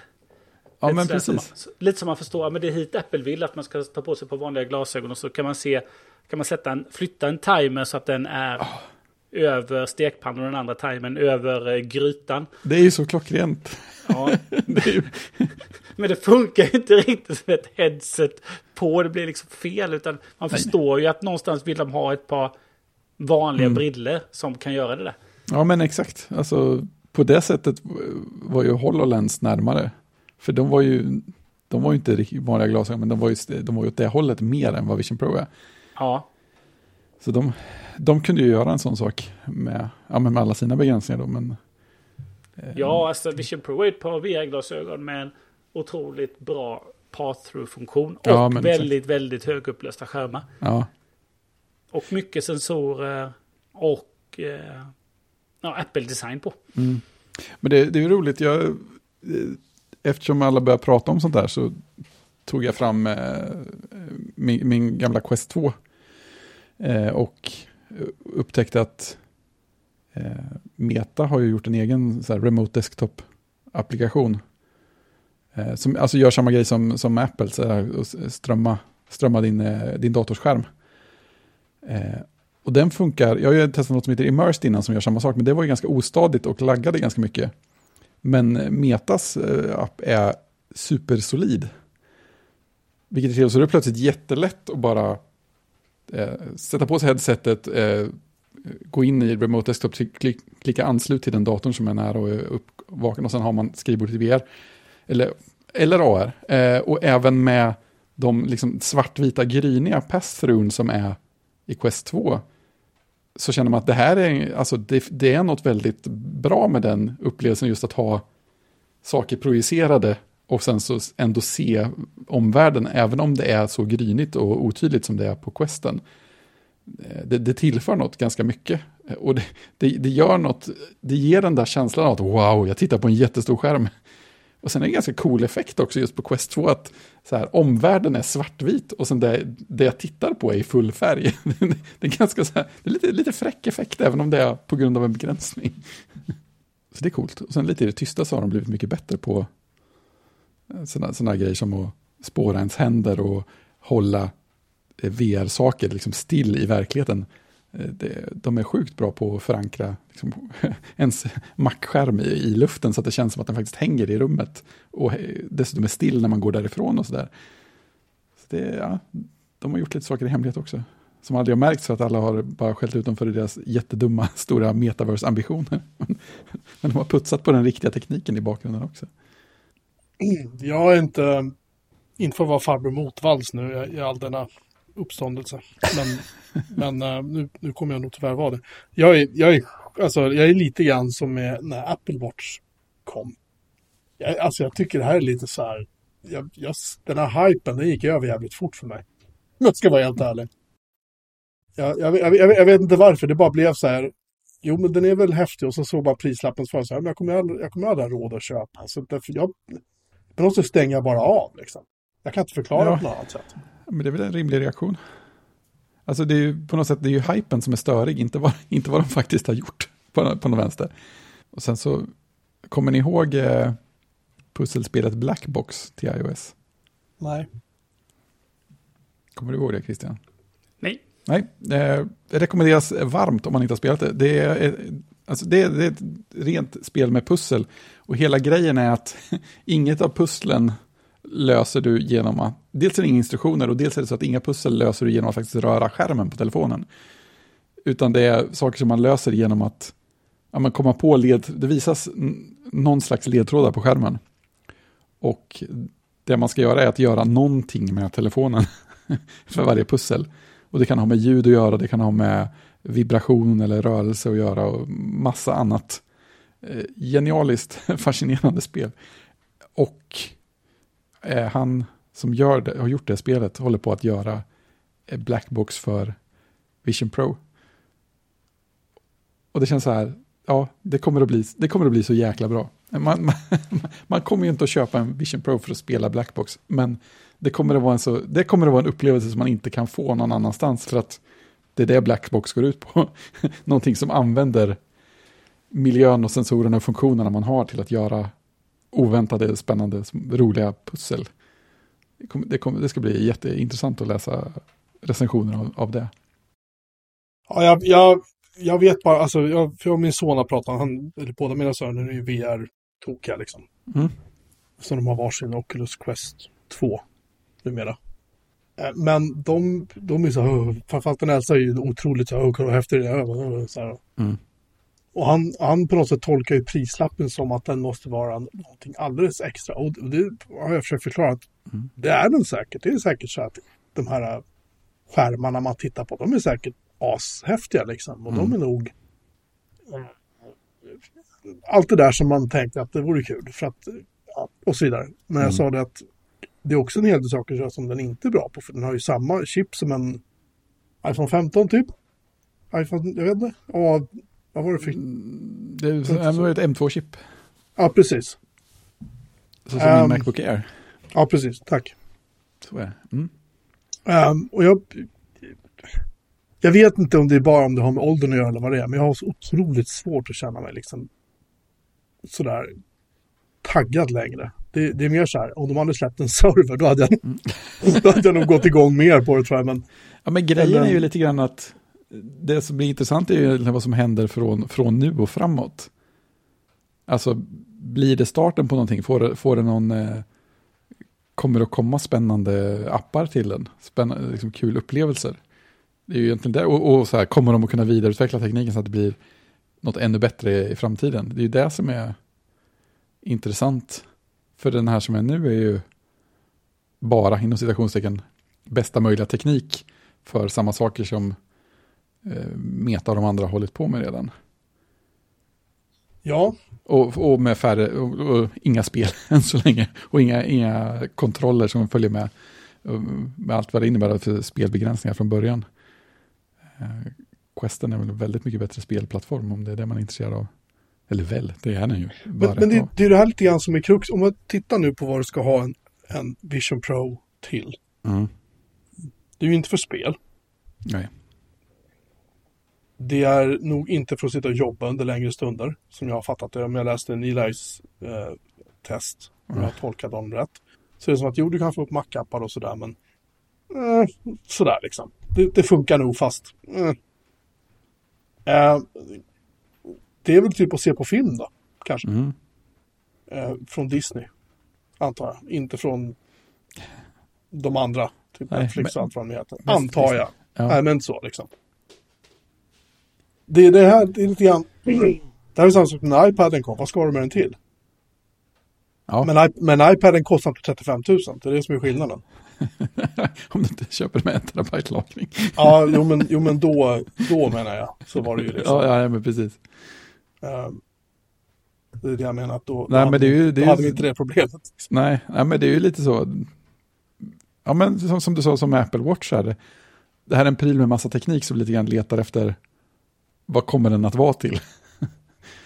ja lite men som precis. man- lite som man förstår, men det är hit Apple vill att man ska ta på sig på vanliga glasögon och så kan man se, kan man sätta en, flytta en timer så att den är Ah. över stekpannan och den andra timern över eh, grytan. Det är ju så klockrent. Ja, Det ju, men det funkar inte riktigt som ett headset på, det blir liksom fel, utan man Nej. förstår ju att någonstans vill de ha ett par vanliga Mm. briller som kan göra det där. ja, men exakt. Alltså, på det sättet var ju HoloLens närmare. För de var ju, de var ju inte vanliga glasögon, men de var ju, de var ju åt det hållet mer än vad Vision Pro är. Ja, Så de, de kunde ju göra en sån sak med, ja, med alla sina begränsningar då, men... eh, ja alltså Vision Pro är ett par VR-glasögon med en otroligt bra path-through-funktion och Ja, men exakt. väldigt, väldigt högupplösta skärmar. Ja, Och mycket sensorer och eh, ja, Apple-design på. Mm. Men det, det är ju roligt, jag, eh, eftersom alla börjar prata om sånt där så tog jag fram eh, min, min gamla Quest 2 eh, och upptäckte att eh, Meta har ju gjort en egen så här, remote desktop-applikation. Eh, som alltså gör samma grej som, som Apple, så här, och strömma, strömma din, eh, din datorskärm. Eh, och den funkar, jag har ju testat något som heter Immersed innan som gör samma sak, men det var ju ganska ostadigt och laggade ganska mycket. Men Metas eh, app är supersolid. Vilket är trevligt, så det är plötsligt jättelätt att bara eh, sätta på sig headsetet, eh, gå in i remote desktop, klick, klicka anslut till den datorn som är nära och är uppvaken och sen har man skrivbordet i VR. Eller, eller AR. Eh, och även med de liksom svartvita gryniga pass som är i Quest 2 så känner man att det här är, alltså det, det är något väldigt bra med den upplevelsen just att ha saker projicerade och sen så ändå se omvärlden, även om det är så grynigt och otydligt som det är på Questen. Eh, det, det tillför något ganska mycket. Eh, och det, det, det gör något, det ger den där känslan av att wow, jag tittar på en jättestor skärm. Och sen är det en ganska cool effekt också just på Quest 2 att så här, omvärlden är svartvit och sen det, det jag tittar på är i full färg. det är ganska så här, det är lite, lite fräck effekt även om det är på grund av en begränsning. så det är coolt. Och sen lite i det tysta så har de blivit mycket bättre på eh, sådana, grejer som att spåra ens händer och hålla eh, VR-saker liksom still i verkligheten. Eh, det, de är sjukt bra på att förankra liksom, ens mackskärm i, i luften så att det känns som att den faktiskt hänger i rummet. Och dessutom är still när man går därifrån och sådär. Så det, ja, de har gjort lite saker i hemlighet också. Som aldrig har märkts för att alla har bara skällt ut dem för deras jättedumma stora metaverse-ambitioner. Men de har putsat på den riktiga tekniken i bakgrunden också. Mm. Jag är inte, inte för att vara farbror Motvalls nu i- i all denna uppståndelse. Men, men eh, nu, nu kommer jag nog tyvärr vara det. Jag är, jag är, alltså, jag är lite grann som med när Apple Watch kom. Jag, alltså jag tycker det här är lite så här, jag, jag, den här hypen den gick över jävligt fort för mig. Om jag ska vara helt ärlig. Jag, jag, jag, jag, vet inte varför, det bara blev så här. Jo, men den är väl häftig och så såg bara prislappen så här, men jag kommer aldrig, jag kommer aldrig ha råd att köpa. Så därför jag, på något sätt stänger jag bara av liksom. Jag kan inte förklara Ja. på något annat sätt. Men det är väl en rimlig reaktion. Alltså det är ju på något sätt, det är ju hypen som är störig, inte vad, inte vad de faktiskt har gjort på, på något vänster. Och sen så, kommer ni ihåg eh, pusselspelet Blackbox till iOS? Nej. Kommer du ihåg det Christian? Nej. Nej, eh, det rekommenderas varmt om man inte har spelat det. Det är, Alltså det, det är ett rent spel med pussel. Och hela grejen är att inget av pusslen löser du genom att, dels är det inga instruktioner och dels är det så att inga pussel löser du genom att faktiskt röra skärmen på telefonen. Utan det är saker som man löser genom att ja, man komma på led, det visas någon slags ledtrådar på skärmen. Och det man ska göra är att göra någonting med telefonen för varje pussel. Och det kan ha med ljud att göra, det kan ha med vibration eller rörelse att göra och massa annat. Eh, genialiskt fascinerande spel. Och eh, han som gör det, har gjort det spelet håller på att göra eh, Blackbox för Vision Pro. Och det känns så här, ja, det kommer att bli, det kommer att bli så jäkla bra. Man, man, man kommer ju inte att köpa en Vision Pro för att spela Blackbox, men det kommer, att vara en så, det kommer att vara en upplevelse som man inte kan få någon annanstans, för att det är det Blackbox går ut på. Någonting som använder miljön och sensorerna och funktionerna man har till att göra oväntade, spännande, roliga pussel. Det, kommer, det, kommer, det ska bli jätteintressant att läsa recensioner av, av det. Ja, jag, jag, jag vet bara, alltså, jag, för min son har pratat, han, eller båda mina söner är ju VR-tokiga liksom. Mm. Så de har varsin Oculus Quest 2 numera. Eh, men de, de är så, framförallt den äldsta är ju otroligt så, vad häftig det är. Så här. Mm. Och han, han på något sätt tolkar ju prislappen som att den måste vara någonting alldeles extra. Och det har jag försökt förklara att mm. det är den säkert. Det är säkert så att de här skärmarna man tittar på, de är säkert ashäftiga liksom. Och mm. de är nog allt det där som man tänkte att det vore kul. För att, och så vidare. Men jag mm. sa det att det är också en hel del saker som den inte är bra på. För den har ju samma chip som en iPhone 15 typ. iPhone, jag vet inte. Ja, vad var det för? Mm, det var ett M2-chip. Ja, precis. Så som um, min Macbook Air. Ja, precis. Tack. Så är det. Mm. Um, och jag, jag vet inte om det är bara om det har med åldern att göra eller vad det är, men jag har så otroligt svårt att känna mig liksom sådär taggad längre. Det, det är mer så här, om de hade släppt en server, då hade jag, mm. då hade jag nog gått igång mer på det tror jag. Men, ja, men grejen är ju lite grann att det som blir intressant är ju vad som händer från, från nu och framåt. Alltså, blir det starten på någonting? Får det, får det någon... Eh, kommer det att komma spännande appar till den? Spännande, liksom kul upplevelser? Det är ju egentligen det. Och, och så här, kommer de att kunna vidareutveckla tekniken så att det blir något ännu bättre i framtiden? Det är ju det som är intressant. För den här som är nu är ju bara, inom citationstecken, bästa möjliga teknik för samma saker som Meta och de andra hållit på med redan. Ja. Och, och med färre, och, och, inga spel än så länge. Och inga, inga kontroller som följer med, med allt vad det innebär för spelbegränsningar från början. Eh, Questen är väl väldigt mycket bättre spelplattform om det är det man är intresserad av. Eller väl, det är den ju. Men, men det, det, är det här lite grann som är krux. Om man tittar nu på vad du ska ha en, en Vision Pro till. Mm. Det är ju inte för spel. Nej. Det är nog inte för att sitta och jobba under längre stunder, som jag har fattat det. Om jag läste Nilis eh, test, om mm. jag tolkat dem rätt. Så det är som att jo, du kan få upp Mac-appar och sådär, men eh, sådär liksom. Det, det, funkar nog fast. Eh. Eh, det är väl typ att se på film då, kanske. Mm. Eh, från Disney, antar jag. Inte från de andra, typ Nej, Netflix och allt vad de heter. Antar jag. Ja. Nej, men så liksom. Det, det här det är lite grann... Det här är samma sak när iPaden kom. Vad ska du med den till? Ja. Men, men iPaden kostar inte 35 000. Det är det som är skillnaden. Om du inte köper med en terabyte lagring. ja, jo men, jo, men då, då menar jag. Så var det ju liksom. Ja, ja men precis. Um, det är det jag menar, att då, nej, då, men det är ju, det är, hade vi inte det problemet. Nej, nej, men det är ju lite så. Ja, men som, som du sa, som Apple Watch är det. Det här är en pryl med massa teknik som lite grann letar efter vad kommer den att vara till?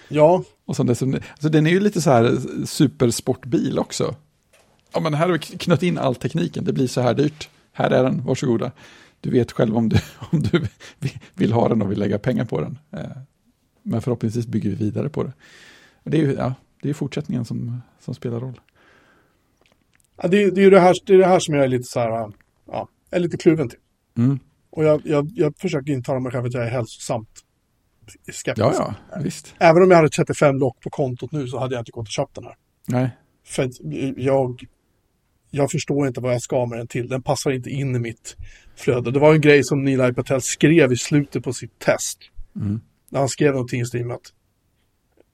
Ja. Och så dessutom, alltså den är ju lite så här supersportbil också. Ja, men här har vi knött in all tekniken, det blir så här dyrt. Här är den, varsågoda. Du vet själv om du, om du vill ha den och vill lägga pengar på den. Eh, men förhoppningsvis bygger vi vidare på det. det är ju ja, det är fortsättningen som, som spelar roll. Ja, det, det, är det, här, det är det här som jag är lite så här, ja, är lite kluven till. Mm. Och jag, jag, jag försöker intala mig själv att jag är hälsosamt skeptisk. Ja, ja, visst. Även om jag hade 35 lock på kontot nu så hade jag inte gått och köpt den här. Nej, För jag, jag förstår inte vad jag ska med den till. Den passar inte in i mitt flöde. Det var en grej som Nilay Patel skrev i slutet på sitt test. Mm. När han skrev någonting i stil med att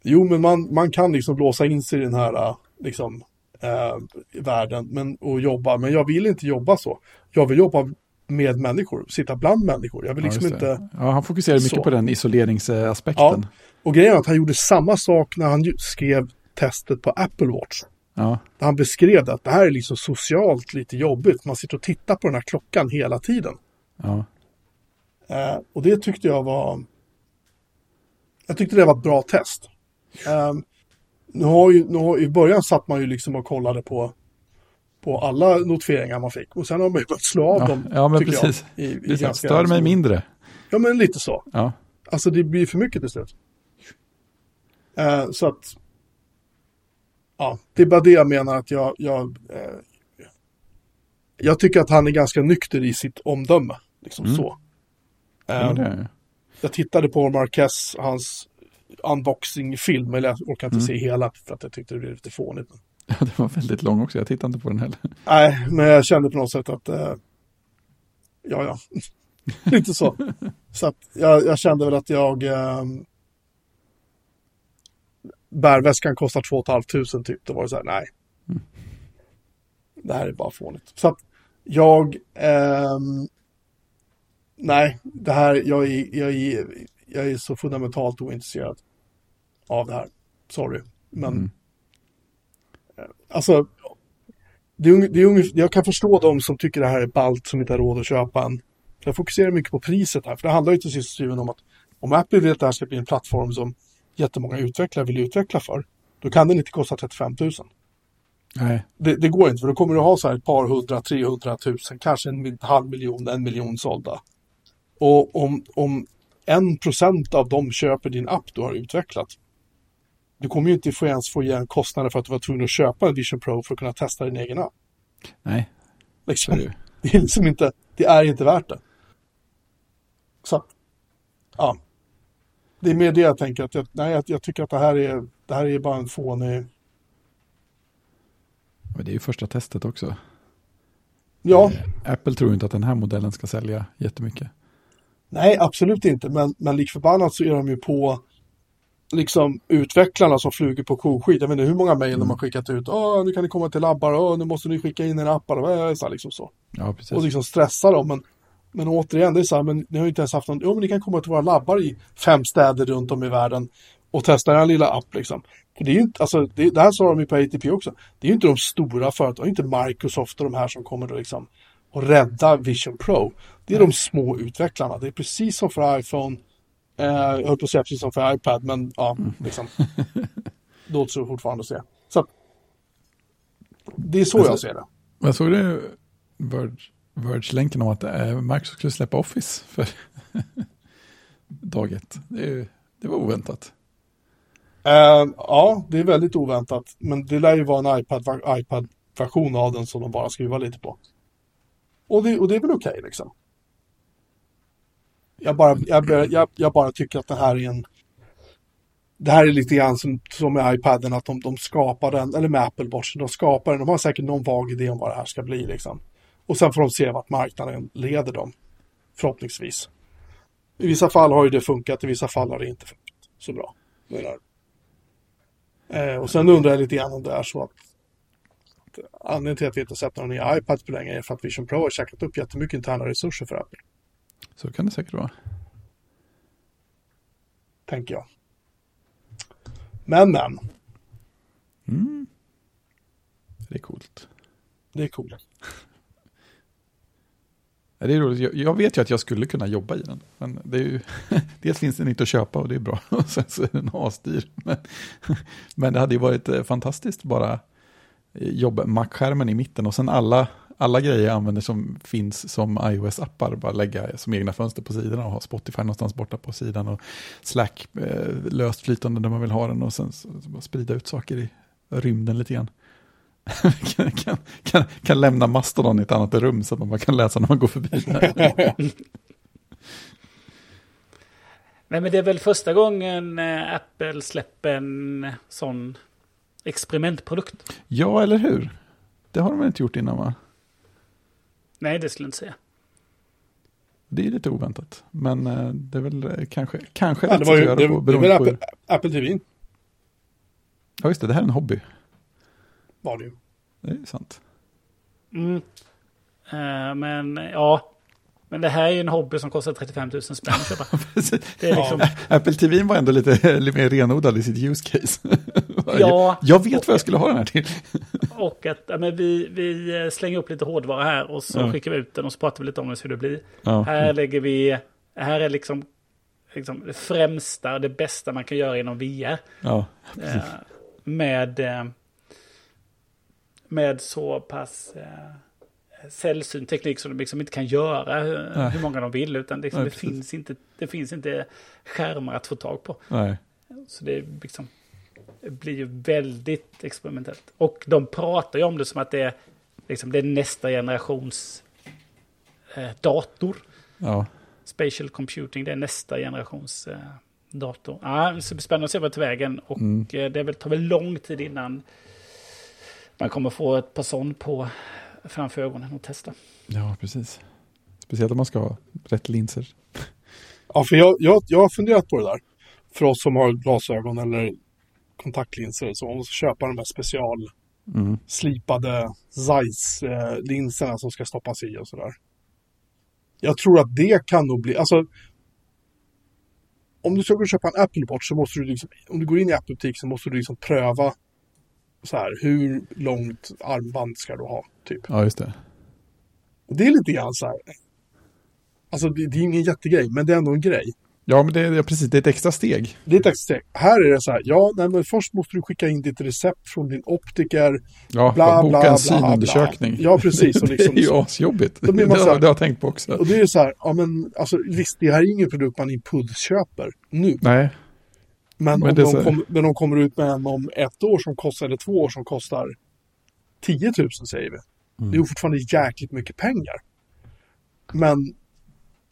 Jo, men man, man kan liksom blåsa in sig i den här äh, liksom, äh, världen men, och jobba. Men jag vill inte jobba så. Jag vill jobba med människor, sitta bland människor. Jag vill ja, liksom det. inte... ja, han fokuserar mycket Så. på den isoleringsaspekten. Och grejen är att han gjorde samma sak när han skrev testet på Apple Watch. Ja, han beskrev det att det här är liksom socialt lite jobbigt. Man sitter och tittar på den här klockan hela tiden. ja, Eh, och det tyckte jag var... Jag tyckte det var ett bra test. Eh, nu har ju, nu har, I början satt man ju liksom och kollade på, på alla notifieringar man fick. Och sen har man ju börjat slå av ja, dem. ja men tycker jag, precis. i, i ganska stör mig stor- mindre. Ja, men lite så. Ja, Alltså det blir för mycket till slut. Eh, så att... Ja, det är bara det jag menar att jag... Jag, eh, jag tycker att han är ganska nykter i sitt omdöme. Liksom Mm. så. ja Eh, det. Jag tittade på Marquez, hans unboxing-film, eller jag orkar inte Mm. se hela för att jag tyckte det blev lite fånigt. Ja, det var väldigt lång också. Jag tittade inte på den heller. Nej, men jag kände på något sätt att... Eh, ja, ja. lite så. Så att jag, jag kände väl att jag... Eh, bärväskan kostar 2 500 typ. Då var det så här, nej. Mm. Det här är bara fånigt. Så att jag... ehm, nej, det här... Jag är, jag, är, jag är så fundamentalt ointresserad av det här. Sorry. Men... Mm. Alltså, det är, det är jag kan förstå de som tycker det här är ballt som inte har råd att köpa en. Jag fokuserar mycket på priset här, för det handlar ju till sist och om att om Apple vill att det här ska bli en plattform som jättemånga utvecklare vill utveckla för, då kan den inte kosta 35 000. Nej, Det, det går inte, för då kommer du ha så här ett par hundra, 300 000, kanske en halv miljon, en miljon sålda. Och om, om en procent av dem köper din app du har utvecklat, du kommer ju inte få ens få igen kostnader för att du var tvungen att köpa en Vision Pro för att kunna testa din egen app. nej, Liksom. det är liksom inte, det är inte värt det. Så, ja. Det är mer det jag tänker, att jag, nej, jag, jag tycker att det här är, det här är bara en fånig, Men det är ju första testet också. ja, Eh, Apple tror inte att den här modellen ska sälja jättemycket. nej absolut inte, men, men lik förbannat så är de ju på liksom utvecklarna som flyger på koskit. Jag vet inte hur många mejl de har skickat ut. Åh, nu kan ni komma till labbar, Åh, nu måste ni skicka in en appar, så liksom så. Ja, precis. och liksom stressa dem. Men, men återigen, det är så här, men ni har inte ens haft någon, jo men ni kan komma till våra labbar i fem städer runt om i världen och testa den här lilla app liksom. För det är ju inte, alltså, det, det här sa de ju på ATP också, det är ju inte de stora företagen, inte Microsoft och de här som kommer att liksom och rädda Vision Pro. Det är de små utvecklarna, det är precis som för iPhone, eh, jag höll på att säga precis som för iPad, men ja, liksom. Då återstår det fortfarande att se. Så det är så jag ser det. Jag såg det Verge, Verge-länken om att eh, Microsoft skulle släppa Office för dag ett. Det, det var oväntat. Eh, ja, det är väldigt oväntat. Men det lär ju vara en iPad- iPad-version av den som de bara skruvar lite på. Och det, och det är väl okej liksom. Jag bara, jag, jag, jag bara tycker att det här är en... Det här är lite grann som, som med iPaden, att de, de skapar den, eller med Apple Watch, de skapar den, de har säkert någon vag idé om vad det här ska bli liksom. Och sen får de se vart marknaden leder dem. Förhoppningsvis. I vissa fall har ju det funkat, i vissa fall har det inte funkat så bra. Eh, och sen undrar jag lite grann om det är så att, att anledningen till att vi inte sett några nya iPads på länge är för att Vision Pro har käkat upp jättemycket interna resurser för Apple, så kan det säkert vara. tänker jag. Men, men, Mm. Det är coolt. det är coolt. Det är roligt. Jag, jag vet ju att jag skulle kunna jobba i den. Men det är ju, dels finns den inte att köpa och det är bra. Och sen så är den asdyr. Men, men det hade ju varit eh, fantastiskt bara eh, jobba Mac-skärmen i mitten och sen alla, alla grejer jag använder som finns som iOS-appar. Bara lägga som egna fönster på sidorna och ha Spotify någonstans borta på sidan och Slack eh, löst flytande där man vill ha den och sen så, så sprida ut saker i rymden lite grann. kan, kan, kan, kan lämna Mastodon i ett annat rum så att man bara kan läsa när man går förbi. Nej, men det är väl första gången eh, Apple släpper en sån experimentprodukt. Ja, eller hur? Det har de inte gjort innan va? Nej, det skulle jag inte säga. Det är lite oväntat. Men eh, det är väl eh, kanske, kanske Ja, det var att ju göra det, på. det beroende väl Apple, TV Ja, just det. Det här är en hobby. var det ju. Det är sant. Mm. Eh, men ja, men det här är ju en hobby som kostar 35 000 spänn att köpa. Är liksom, Apple TV var ändå lite, lite mer renodlad i sitt use case. Ja. jag vet vad jag skulle ha den här till. Och att ja, men vi, vi eh, slänger upp lite hårdvara här och så Ja. skickar vi ut den och så pratar vi lite om hur det blir. Ja. Här lägger vi, här är liksom, liksom det främsta, det bästa man kan göra inom VR. Ja, Eh, med, eh, med så pass eh, sällsynt teknik som de liksom inte kan göra hur, Nej. hur många de vill. Utan liksom, Nej, det, finns inte, det finns inte skärmar att få tag på. nej. Så det, är liksom, blir ju väldigt experimentellt. Och de pratar ju om det som att det är, liksom, det är nästa generations eh, dator. Ja. Spatial computing, det är nästa generations eh, dator. Ja, det ska bli spännande att se vad det tar vägen. Och Mm. eh, det är väl, tar väl lång tid innan man kommer få ett par sån på framför ögonen och testa. ja, precis. Speciellt om man ska ha rätt linser. Ja, för jag, jag, jag har funderat på det där. För oss som har glasögon eller kontaktlinser så om man ska köpa de här special Mm. Zeiss-linserna som ska stoppas i och sådär. Jag tror att det kan nog bli, alltså om du ska och köpa en Apple Watch så måste du liksom, om du går in i Apple-butik så måste du liksom pröva så här, hur långt armband ska du ha, typ. Ja, just det. Och det är lite grann så här, alltså det, det är ingen jättegrej, men det är ändå en grej. Ja, men det är ja, precis. Det är ett extra steg. Det är ett extra steg. Här är det så här, ja, nej, men först måste du skicka in ditt recept från din optiker, Ja, Bla, boka bla, en synundersökning. Ja, precis, och liksom det är ju asjobbigt. Det det har jag tänkt på också. Och det är så här, ja men alltså visst, det här är ingen produkt man impulsköper nu. Nej, Men, Men om de kom, men de kommer ut med en om ett år som kostar, eller två år som kostar 10 000 säger vi. Mm. Det är ju fortfarande jäkligt mycket pengar. Men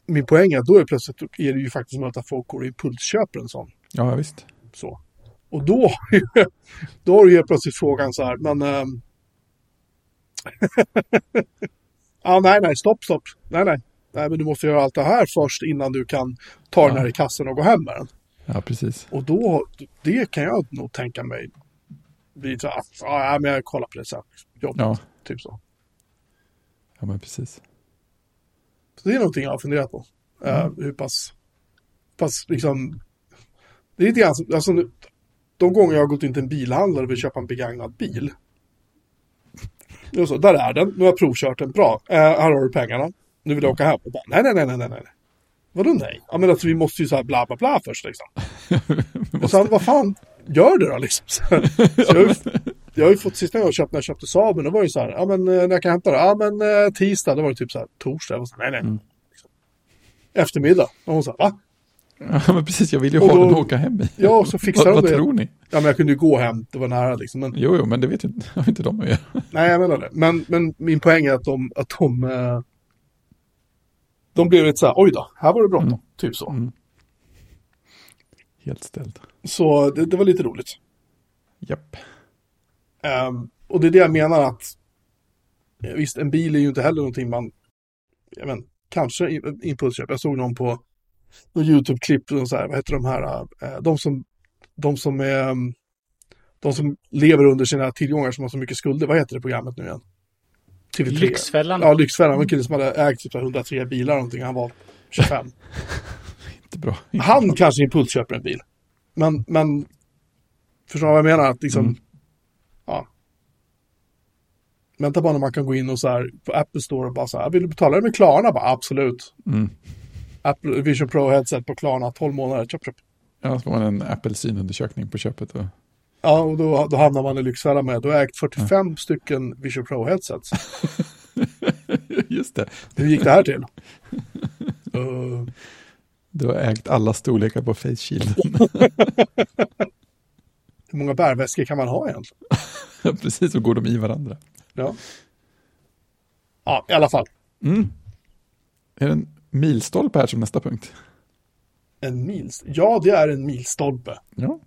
min poäng är att då är plötsligt är det ju faktiskt möjligt att folk går och impulsköper en sån. ja visst. Så. Och då, ju- då har du helt plötsligt frågan så här, men... ehm, ja, nej, nej, stopp, stopp. Nej, nej. Nej, men du måste göra allt det här först innan du kan ta den här i kassen och gå hem med den. Ja, precis. Och då, det kan jag nog tänka mig blir så här, ja, men jag kollar på det sen. Jobb, Ja, typ så. ja men precis. Det är någonting jag har funderat på. Eh, hur pass, pass liksom, det är lite grann som, alltså, de gånger jag har gått in till en bilhandlare och vill köpa en begagnad bil. Så, där är den, nu har jag provkört den, bra, Eh, här har du pengarna, nu vill jag åka hem. Och bara, nej, nej, nej, nej, nej, nej. Vadå nej? Ja men alltså vi måste ju så här bla bla bla först liksom. och sen vad fan, gör det då liksom. Så, så jag, jag har ju fått, sista jag köpte, när jag köpte Saaben, då var det ju så här, ja men eh, när jag kan hämta det? Ja men eh, tisdag, då var det typ så här, torsdag. Jag var så här, nej nej. Liksom. Eftermiddag, och hon sa, va? Ja, men precis. Jag vill ju Och ha då- den att åka hem i. Ja, och så fixar vad, de vad det. tror ni? Ja men jag kunde ju gå hem, det var nära liksom. Men, Jo, jo, men det vet ju inte, har inte de att göra. nej jag menar det. Men, men min poäng är att de, att de, eh, de blev lite så här, oj då, här var det bråttom. Typ så. Mm. Helt ställd. Så det, det var lite roligt. Japp. Ehm, och det är det jag menar att eh, visst, en bil är ju inte heller någonting man, jag men, kanske i- impulsköp. Jag såg någon på någon YouTube-klipp, och så här, vad heter de här, eh, de som, de som är, mm, de som lever under sina tillgångar som har så mycket skulder, vad heter det programmet nu igen? TV3. Lyxfällan. Ja, Lyxfällan, en kille som hade ägt typ 103 bilar eller någonting, han var 25. Inte bra. Inte Han bra. kanske impulsköper en bil. Men, men förstår du vad jag menar? Att liksom, Mm. Ja. Vänta bara när man kan gå in och så här på Apple Store och bara så här, vill du betala det med Klarna? Bara, absolut. Mm. Apple Vision Pro headset på Klarna, 12 månader, köp, köp. Ja, så får man en Apple-synundersökning på köpet. Och... Ja, och då, då hamnar man i Lyxfällan med, du har ägt 45 stycken Vision Pro headsets. Just det. Hur gick det här till? Uh, Du har ägt alla storlekar på Face Shield. hur många bärväskor kan man ha egentligen? precis, så går de i varandra. Ja. Ja, i alla fall. Mm. Är det en milstolpe här som nästa punkt? En mils... Ja, det är en milstolpe. Ja,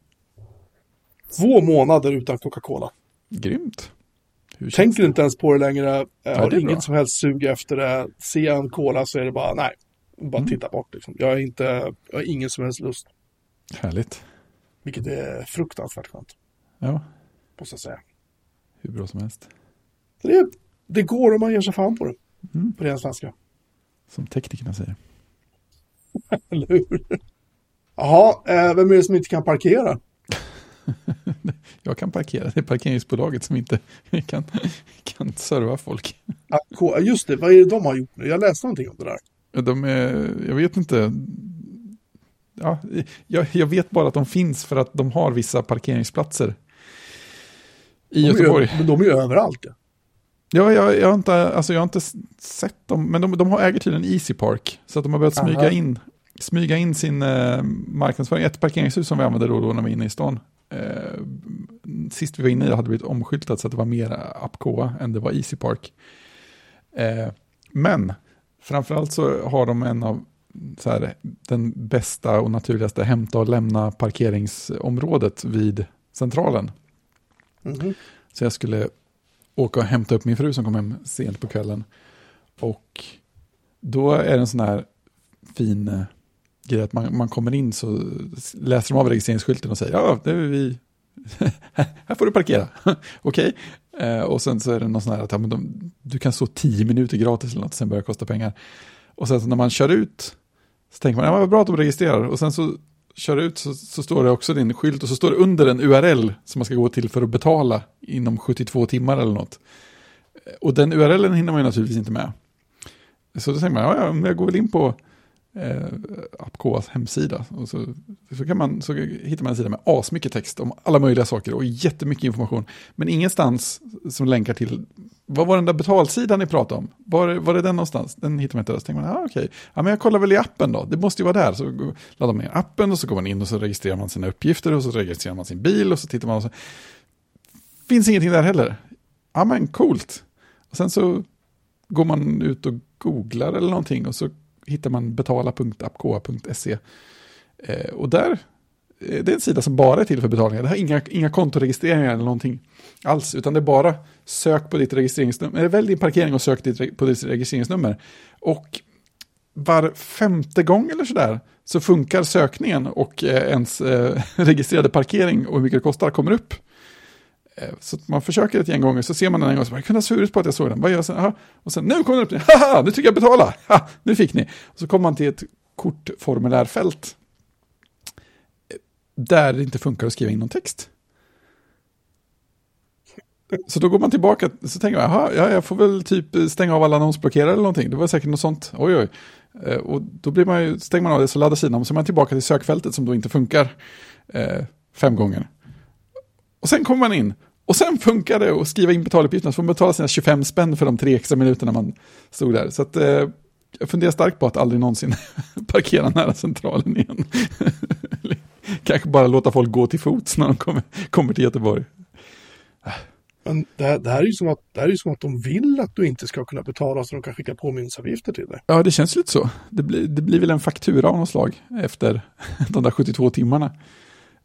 Två månader utan Coca-Cola. grymt. Tänker inte ens på det längre. Jag det har är inget bra. som helst sug efter det. Ser jag en cola så är det bara, nej. Bara Mm. titta bort liksom. Jag, är inte, jag har ingen som helst lust. Härligt. Vilket är fruktansvärt skönt, Ja, måste jag säga. hur bra som helst. Det, det går om man ger sig fan på det. Mm. På ren svenska. Som teknikerna säger. Eller hur? Jaha, eh, vem är det som inte kan parkera? Jag kan parkera, det är parkeringsbolaget som inte kan, kan serva folk. Just det, vad är det de har gjort nu? Jag läste någonting om det där. De är, jag vet inte. Ja, jag, jag vet bara att de finns för att de har vissa parkeringsplatser. I De är ju- Göteborg. Men de är ju överallt. Ja. Ja, jag, jag, har inte, alltså jag har inte sett dem, men de, de har äger tydligen Easy Park. Så att de har börjat smyga in, smyga in sin eh, marknadsföring. Ett parkeringshus som vi använde då då när vi var inne i stan. Eh, sist vi var inne i det hade blivit omskyltat så att det var mer Apcoa än det var Easy Park. Eh, men framförallt så har de en av så här, den bästa och naturligaste hämta och lämna parkeringsområdet vid centralen. Mhm. Så jag skulle åka och hämta upp min fru som kom hem sent på kvällen. Och då är det en sån här fin eh, grej att man, man kommer in så läser de av registreringsskylten och säger ja, det är vi. här får du parkera. Okej. Eh, och sen så är det någon sån här att ja, men de, du kan stå tio minuter gratis eller något, sen börjar det kosta pengar. Och sen så när man kör ut så tänker man, ja vad bra att de registrerar. Och sen så kör ut så, så står det också din skylt och så står det under en URL som man ska gå till för att betala inom 72 timmar eller något. Och den URLen hinner man ju naturligtvis inte med. Så då tänker man, ja, ja jag går väl in på eh, Apcoas hemsida. Och så, så, kan man, så hittar man en sida med asmycket text om alla möjliga saker och jättemycket information. Men ingenstans som länkar till, vad var den där betalsidan ni pratade om? Var, var är den någonstans? Den hittar man inte där. Så tänker man, ah, okej, ja, men jag kollar väl i appen då. Det måste ju vara där. Så laddar man ner appen och så går man in och så registrerar man sina uppgifter och så registrerar man sin bil och så tittar man och så. Finns ingenting där heller. Ja men coolt. Och sen så går man ut och googlar eller någonting och så hittar man betala.apkoa.se. Eh, och där, eh, det är en sida som bara är till för betalningar. Det har inga, inga kontoregistreringar eller någonting alls, utan det är bara sök på ditt registreringsnummer, eller välj din parkering och sök ditt, på ditt registreringsnummer. Och var femte gång eller sådär så funkar sökningen och eh, ens eh, registrerade parkering och hur mycket det kostar kommer upp. Eh, så att man försöker ett gäng gånger, så ser man den en gång, så bara, jag kunde ha svurit på att jag såg den. Vad gör jag sen? Aha. Och sen, nu kommer den upp, haha, nu trycker jag betala, ha, nu fick ni. Och så kommer man till ett kortformulärfält eh, där det inte funkar att skriva in någon text. Så då går man tillbaka, så tänker man, jaha, ja, jag får väl typ stänga av alla annonsblockerare eller någonting. Det var säkert något sånt, oj oj. Eh, och då blir man ju, stänger man av det så laddar sidan om, så är man tillbaka till sökfältet som då inte funkar eh, fem gånger. Och sen kommer man in. Och sen funkar det att skriva in betaluppgifterna. Så får man betala sina 25 spänn för de tre extra minuterna man stod där. Så att, eh, jag funderar starkt på att aldrig någonsin parkera nära centralen igen. Kanske bara låta folk gå till fots när de kommer, kommer till Göteborg. Men det här, det, här är ju som att, det här är ju som att de vill att du inte ska kunna betala så de kan skicka påminnelseavgifter till dig. Ja, det känns lite så. Det blir, det blir väl en faktura av något slag efter de där 72 timmarna.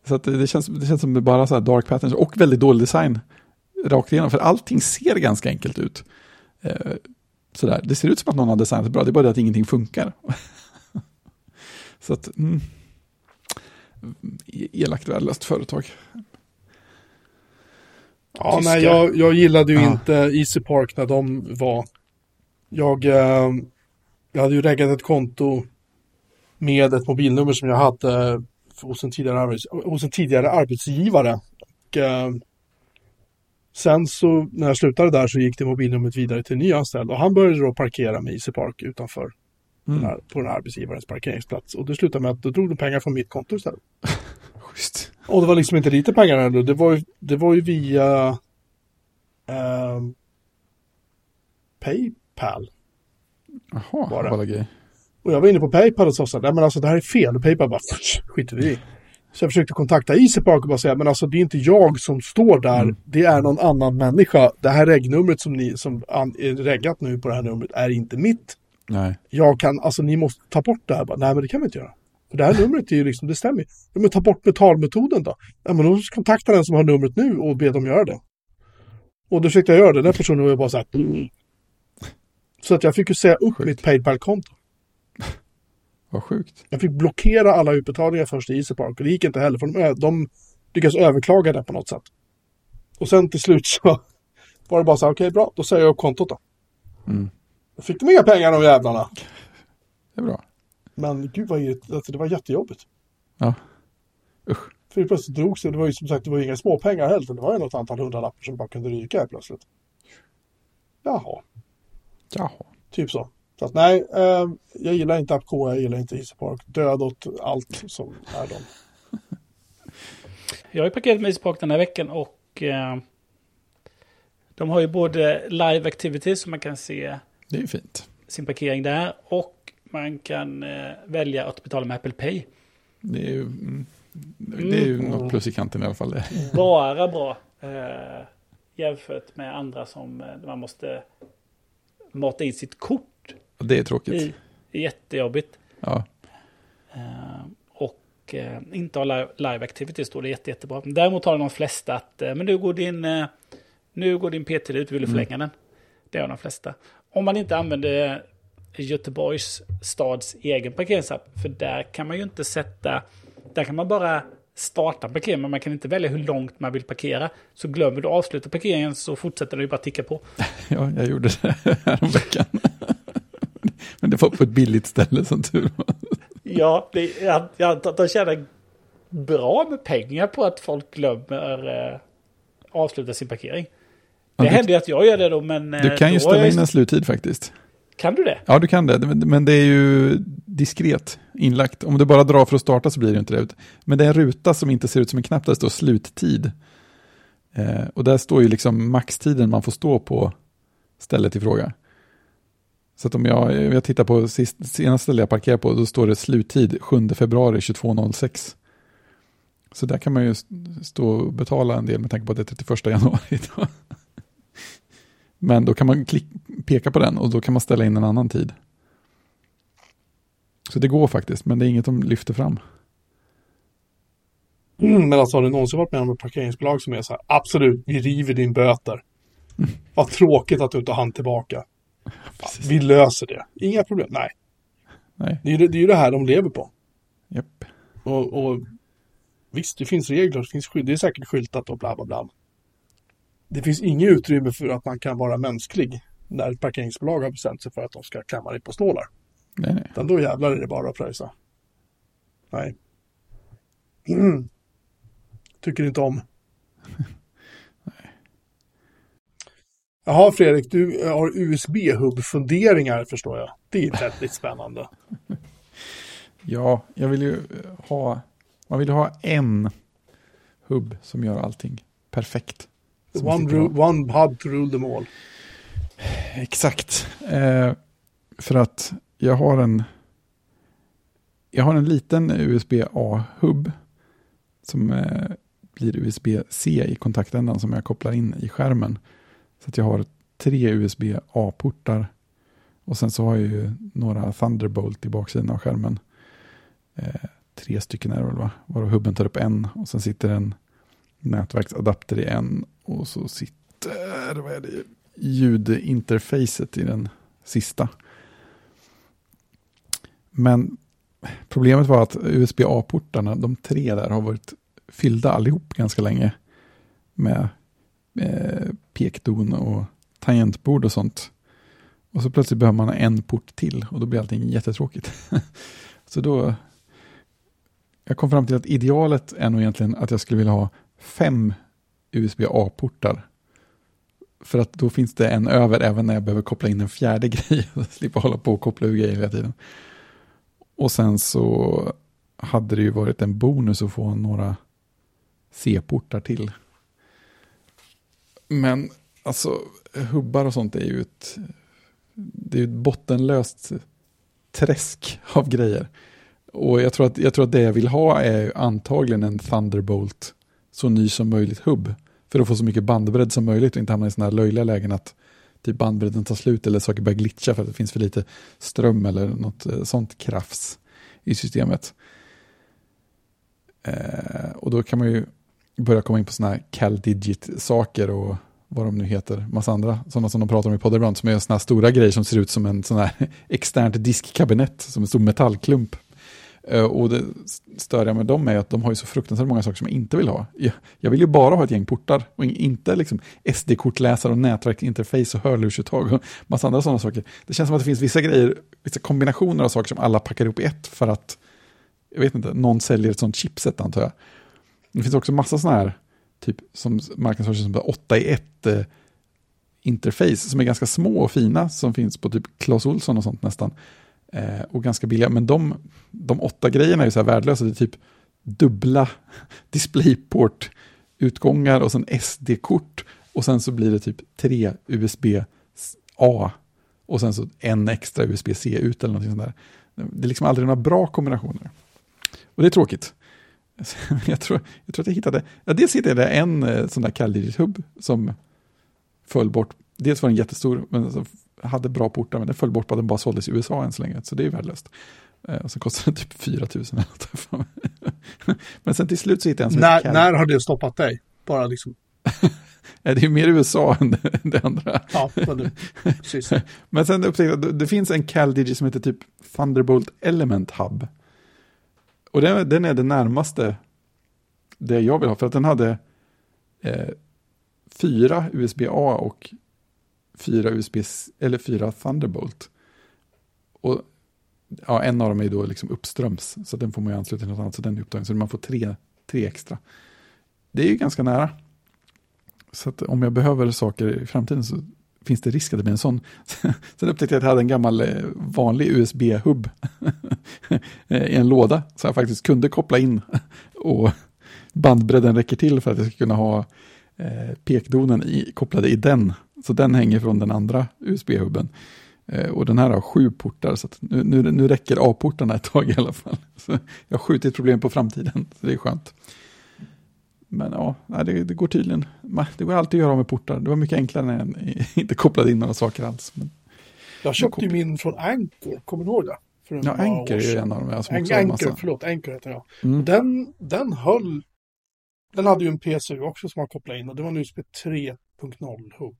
Så det, känns, det känns som det bara så dark patterns och väldigt dålig design rakt igenom. För allting ser ganska enkelt ut. Eh, sådär. Det ser ut som att någon har designat det bra, det är bara det att ingenting funkar. så att, mm, E- elakt värdelöst företag. Ja, Tyska. nej, jag, jag gillade ju Ja. inte Easy Park när de var... Jag, eh, jag hade ju reggat ett konto med ett mobilnummer som jag hade hos en tidigare, arbets, hos en tidigare arbetsgivare. Och, eh, sen så när jag slutade där så gick det mobilnumret vidare till en ny anställd och han började då parkera med Easy Park utanför den Mm. här, på den här arbetsgivarens parkeringsplats. Och det slutade med att då drog de pengar från mitt konto istället. Schysst. Och det var liksom inte lite pengar ändå. Det var ju, det var ju via ehm, Paypal. Jaha, vad grej. Och jag var inne på Paypal och sa nej men alltså det här är fel. Och Paypal bara, "Pff, skiter vi i. Så jag försökte kontakta Easypark och bara säga, men alltså det är inte jag som står där. Mm. Det är någon annan människa. Det här regnumret som ni som är reggat nu på det här numret är inte mitt. Nej. Jag kan, alltså ni måste ta bort det här. Bara, nej men det kan vi inte göra. För det här numret är ju liksom, det stämmer ju. Men ta bort betalmetoden då. Ja, men då kontakta den som har numret nu och be dem göra det. Och då försökte jag göra det. Den personen var bara så här. "Mm." Så att jag fick ju säga upp Sjukt. mitt Paypal-konto. Vad sjukt. Jag fick blockera alla utbetalningar först i Easypark och det gick inte heller för de, de lyckades överklaga det på något sätt. Och sen till slut så var det bara så här, okej bra, då säger jag upp kontot då. Mm. Då fick de inga pengar de jävlarna. Det är bra. Men gud vad alltså, det var jättejobbigt. Ja. Usch. För det plötsligt drogs det, det var ju som sagt, det var inga småpengar heller. Det var ju något antal hundralappar som bara kunde ryka här plötsligt. Jaha, Jaha. typ så. Så att nej, eh, jag gillar inte AppK, jag gillar inte Easypark. Död åt allt som är dem. Jag har ju parkerat med Easypark den här veckan och eh, de har ju både live activities som man kan se Det är ju fint. sin parkering där och man kan eh, välja att betala med Apple Pay. Det är ju, mm, det är ju Mm. något plus i kanten i alla fall. Det. Bara bra eh, jämfört med andra som eh, man måste mata in sitt kort Det är tråkigt. Det är jättejobbigt. Ja. Eh, och eh, inte ha live, activities då, det är jätte, jättebra. Däremot har de flesta att eh, men nu går din, nu går din PT ut, vill du förlänga den? Det har de flesta. Om man inte använder Göteborgs stads egen parkeringsapp, för där kan man ju inte sätta, där kan man bara starta parkering, men man kan inte välja hur långt man vill parkera. Så glömmer du avsluta parkeringen så fortsätter den ju bara ticka på. ja, jag gjorde det häromveckan. Men det var på ett billigt ställe som tur var. Ja, det, jag, jag de tjänar bra med pengar på att folk glömmer eh, avsluta sin parkering. Ja, Det du- händer ju att jag gör det då, men... eh, Du kan ju ställa in en sluttid faktiskt. Kan du det? Ja, du kan det. Men- Men det är ju diskret inlagt. Om du bara drar för att starta så blir det inte det. Men det är en ruta som inte ser ut som en knapp där det står sluttid. Eh, och där står ju liksom maxtiden man får stå på stället i fråga. Så att om jag, jag tittar på sist, senaste ställe jag parkerar på, då står det sluttid 7 februari 22.06. Så där kan man ju st- stå och betala en del med tanke på att det är 31 januari. Då. Men då kan man klick, peka på den och då kan man ställa in en annan tid. Så det går faktiskt, men det är inget de lyfter fram. Mm, men alltså har du någonsin varit med om ett parkeringsbolag som är så här, absolut, vi river din böter. Vad tråkigt att du inte hann tillbaka. Precis. Vi löser det. Inga problem. Nej, Nej, det är, ju det, är ju det här de lever på. japp. Och, och visst, det finns regler, det finns skydd, det är säkert skyltat och bla bla bla. Det finns inget utrymme för att man kan vara mänsklig när ett parkeringsbolag har bestämt sig för att de ska klämma dig på stålar. Nej, nej. Utan då jävlar är det bara att pröjsa. Nej. Mm. Tycker inte om. Jaha Fredrik, du har USB-hubb-funderingar förstår jag. Det är väldigt spännande. Ja, jag vill ju ha, man vill ju ha en hubb som gör allting perfekt. One, ru- one hub to rule them all. Exakt. Eh, för att jag har en jag har en liten USB-A-hubb som eh, blir USB-C i kontaktändan som jag kopplar in i skärmen. Så att jag har tre USB-A-portar och sen så har jag ju några Thunderbolt i baksidan av skärmen. Eh, tre stycken är det väl va? Varav hubben tar upp en och sen sitter en nätverksadapter i en och så sitter, vad är det, ljudinterfacet i den sista. Men problemet var att USB-A-portarna, de tre där, har varit fyllda allihop ganska länge. Med eh, pekdon och tangentbord och sånt. Och så plötsligt behöver man en port till och då blir allting jättetråkigt. så då, jag kom fram till att idealet är nog egentligen att jag skulle vilja ha fem USB-A-portar för att då finns det en över även när jag behöver koppla in en fjärde grej. och slippa hålla på och koppla ur grejer hela tiden. Och sen så hade det ju varit en bonus att få några C-portar till. Men alltså hubbar och sånt är ju ett, det är ett bottenlöst träsk av grejer. Och jag tror, att, jag tror att det jag vill ha är antagligen en Thunderbolt så ny som möjligt hubb. För att få så mycket bandbredd som möjligt och inte hamna i sådana här löjliga lägen att typ bandbredden tar slut eller saker börjar glitcha för att det finns för lite ström eller något eh, sånt krafs i systemet. Eh, och då kan man ju börja komma in på sådana här CalDigit-saker och vad de nu heter, massa andra sådana som de pratar om i poddar ibland, som är sådana här stora grejer som ser ut som en sån här externt diskkabinett, som en stor metallklump. Eh, och det störiga med dem är att de har ju så fruktansvärt många saker som jag inte vill ha. Jag, jag vill ju bara ha ett gäng portar och inte liksom SD-kortläsare och nätverksinterface och hörlursuttag och massa andra sådana saker. Det känns som att det finns vissa grejer, vissa kombinationer av saker som alla packar ihop i ett för att, jag vet inte, någon säljer ett sånt chipset antar jag. Det finns också massa sådana här, typ som marknadsförs som 8 i 1 eh, interface som är ganska små och fina som finns på typ Clas Olsson och sånt nästan. Eh, och ganska billiga, men de, de åtta grejerna är ju så här värdelösa. Det är typ dubbla DisplayPort-utgångar och sen SD-kort. Och sen så blir det typ tre USB-A och sen så en extra USB-C ut eller någonting sånt där. Det är liksom aldrig några bra kombinationer. Och det är tråkigt. Jag tror, jag tror att jag hittade, ja, dels hittade jag en eh, sån där CalDigit-hub som föll bort. Dels var den jättestor, men så hade bra portar, men den föll bort på att den bara såldes i USA än så länge, så det är värdelöst. Eh, och så kostade den typ 4 000 eller något. Men sen till slut så hittade jag en som När, heter när har det stoppat dig? Bara liksom. Det är ju mer USA än det, andra. Ja. Precis. Men sen upptäckte jag att det finns en CalDigi som heter typ Thunderbolt Element Hub. Och den, den är det närmaste det jag vill ha, för att den hade eh, fyra USB-A och fyra USB, eller fyra Thunderbolt. Och ja, en av dem är då liksom uppströms, så den får man ju ansluta till något annat, så den är upptagen, så man får tre, tre extra. Det är ju ganska nära. Så att om jag behöver saker i framtiden så finns det risk att det blir en sån. Sen upptäckte jag att jag hade en gammal eh, vanlig USB-hubb i en låda, så jag faktiskt kunde koppla in och bandbredden räcker till för att jag ska kunna ha eh, pekdonen i, kopplade i den. Så den hänger från den andra USB-hubben. Eh, och den här har sju portar, så nu, nu, nu räcker A-portarna ett tag i alla fall. Så jag har skjutit problem på framtiden, så det är skönt. Men ja, det, det går tydligen. Det går alltid att göra av med portar. Det var mycket enklare när jag inte kopplade in några saker alls. Men Jag köpte ju min från Anchor, kommer du ihåg det? För ja, Anchor är ju en av dem. Jag som också Anchor, massa. förlåt, Anchor heter jag. Mm. Den, den höll, den hade ju en PSU också som man kopplade in och det var en USB 3.0 hub.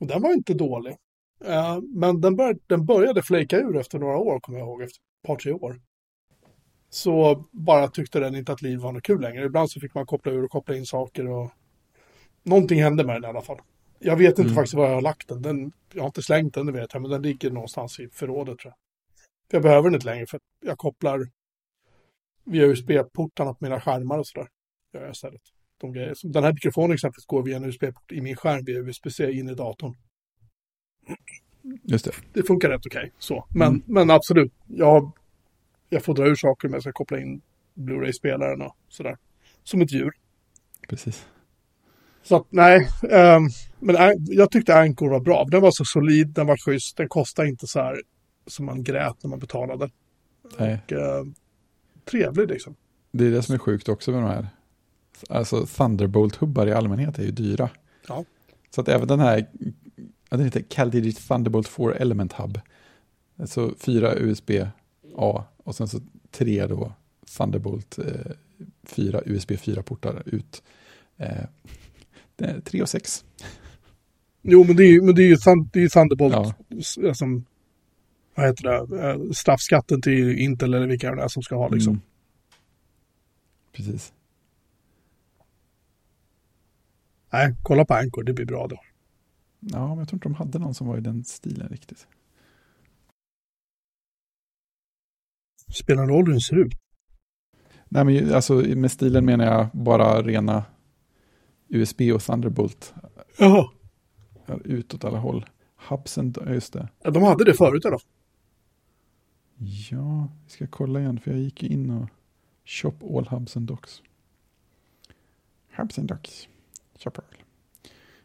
Och den var inte dålig. Eh, men den, bör, den började flaka ur efter några år, kommer jag ihåg, efter ett par, tre år. Så bara tyckte den inte att liv var något kul längre. Ibland så fick man koppla ur och koppla in saker och någonting hände med den i alla fall. Jag vet inte Mm. faktiskt var jag har lagt den. den. Jag har inte slängt den, det vet jag, men den ligger någonstans i förrådet tror jag. Jag behöver den inte längre för jag kopplar via USB-portarna på mina skärmar och sådär. Gör jag istället. De grejer. Den här mikrofonen exempelvis går via en USB-port i min skärm via USB-C in i datorn. Just det. Det funkar rätt okej. så. Men, Mm. men absolut, jag, jag får dra ur saker om jag ska koppla in Blu-ray-spelaren och sådär. Som ett djur. Precis. Så att nej, ehm, men jag tyckte Anchor var bra. Den var så solid, den var schysst, den kostade inte så här som man grät när man betalade. Nej, Och, eh, trevlig liksom. det är det som är sjukt också med de här. Alltså Thunderbolt-hubbar i allmänhet är ju dyra. Ja. Så att även den här, den heter CalDigit Thunderbolt 4 Element Hub. Alltså fyra USB-A och sen så tre då Thunderbolt eh, fyra USB 4-portar ut. Eh, det är 3 och 6. Jo, men det är ju, men det är ju, det är Thunderbolt, Ja. s- som, vad heter det, eh, straffskatten till Intel eller vilka det är som ska ha liksom. Mm. Precis. Nej, kolla på Anchor, det blir bra då. Ja, men jag tror inte de hade någon som var i den stilen riktigt. Spelar roll hur den ser ut? Nej, men alltså med stilen menar jag bara rena USB och Thunderbolt Jaha. Ja, ut åt alla håll. Hubsen, just det. Ja, de hade det förut fall. Ja, vi ska kolla igen för jag gick in och shop all hubs and docks. Hubs and docks. Shop all.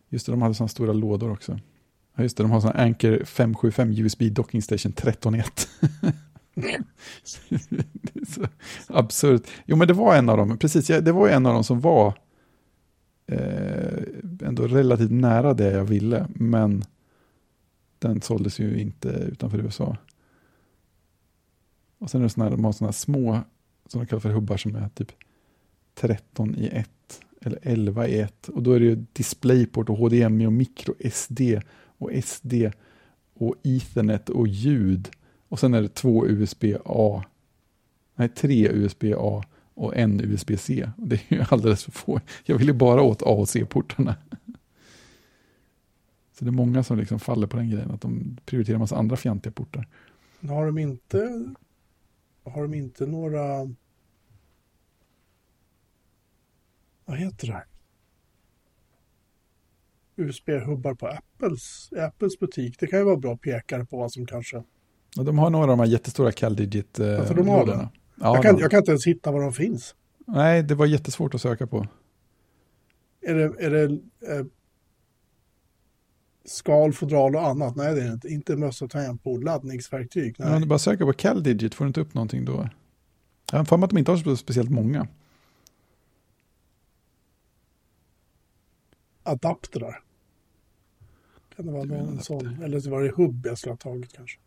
Just det, de hade sådana stora lådor också. Ja, just det, de har sådana Anker 575 USB docking station 13.1. det är så absurt. Jo, men det var en av dem, precis, det var en av dem som var eh, ändå relativt nära det jag ville, men den såldes ju inte utanför USA. Och sen är det sådana här, de har sådana här små som de kallar för hubbar som är typ 13 i 1 eller 11 i 1. Och då är det ju DisplayPort och HDMI och micro SD och SD och Ethernet och ljud. Och sen är det två USB-A, nej tre USB-A och en USB-C. Det är ju alldeles för få. Jag vill ju bara åt A och C-portarna. Så det är många som liksom faller på den grejen, att de prioriterar en massa andra fjantiga portar. Har de inte, har de inte några, vad heter det här? USB-hubbar på Apples, Apples butik. Det kan ju vara bra pekare på vad som kanske... Och de har några av de här jättestora CalDigit eh, Alltså, de har det? Ja, jag, kan, jag kan inte ens hitta var de finns. Nej, det var jättesvårt att söka på. Är det, är det eh, skal, fodral och annat? Nej, det är inte. Inte mössa, tangentbord, laddningsverktyg. Men om Nej. du bara söker på CalDigit får du inte upp någonting då. Jag har för mig att de inte har speciellt många. Adaptrar. Kan det vara någon sån? Eller så var det hubb jag skulle ha tagit kanske.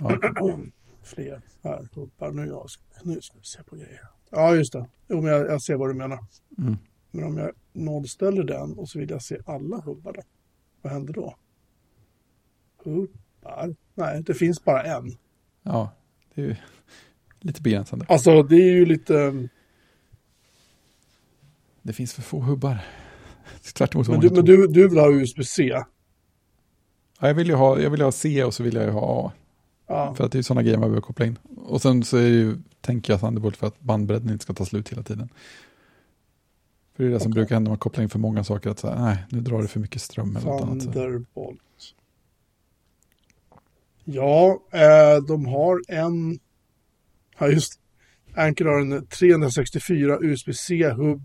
Ja. Fler här hubbar. Nu, jag, nu ska vi se på grejer. Ja, just det. Jo, men jag, jag ser vad du menar. Mm. Men om jag nollställer den och så vill jag se alla hubbar då. Vad händer då? Hubbar? Nej, det finns bara en. ja, det är ju lite begränsande. Alltså, det är ju lite... Det finns för få hubbar. Tvärt emot vad Men, du, men du, du vill ha USB-C? Ja, jag vill ju ha, jag vill ha C och så vill jag ju ha A. Ja. För att det är sådana grejer man behöver koppla in. Och sen så är det ju, tänker jag Thunderbolt för att bandbredden inte ska ta slut hela tiden. För det är det som Okej. brukar hända när man kopplar in för många saker. Att så här, nej, nu drar det för mycket ström eller något annat. Thunderbolt. Ja, eh, de har en... Ja, just Anchor har en 364 USB-C-hubb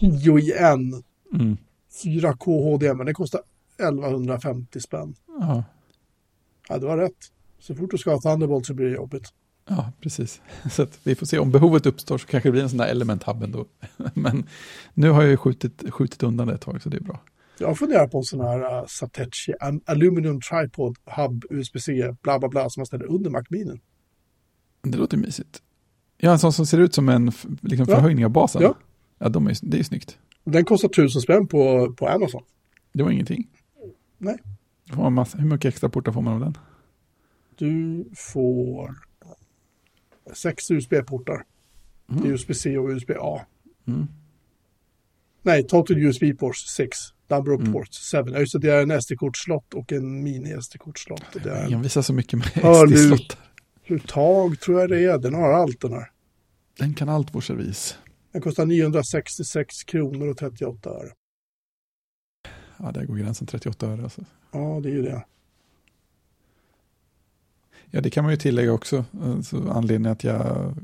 10 i en. Mm. 4K HDMI. Den kostar 1150 spänn. Ja, Ja, du har rätt. Så fort du ska ha Thunderbolt så blir det jobbigt. ja, precis. Så vi får se om behovet uppstår så kanske det blir en sån där element hub ändå. Men nu har jag ju skjutit, skjutit undan det ett tag så det är bra. Jag funderar på en sån här uh, Satechi Aluminum Tripod Hub USB-C bla bla bla som man ställer under Mac-minen. Det låter mysigt. Ja, en sån som ser ut som en liksom förhöjning av basen. Ja. ja de är, det är snyggt. Den kostar 1000 spänn på, på Amazon. Det var ingenting. Nej. Massa, hur mycket extra portar får man av den? Du får sex USB-portar. Mm. USB-C och USB-A. Mm. Nej, total USB ports 6. Number of Mm. ports 7. Ja, just det, det är en SD-kortslott och en mini-SD-kortslott. Det är Jag envisar så mycket med SD-slottar. uttag tror jag det är. Den har allt den här. Den kan allt vår servis. Den kostar 966 kronor och 38 öre. Ja, där går gränsen 38 öre. Alltså. Ja, det är ju det. Ja, det kan man ju tillägga också. Alltså, anledningen att jag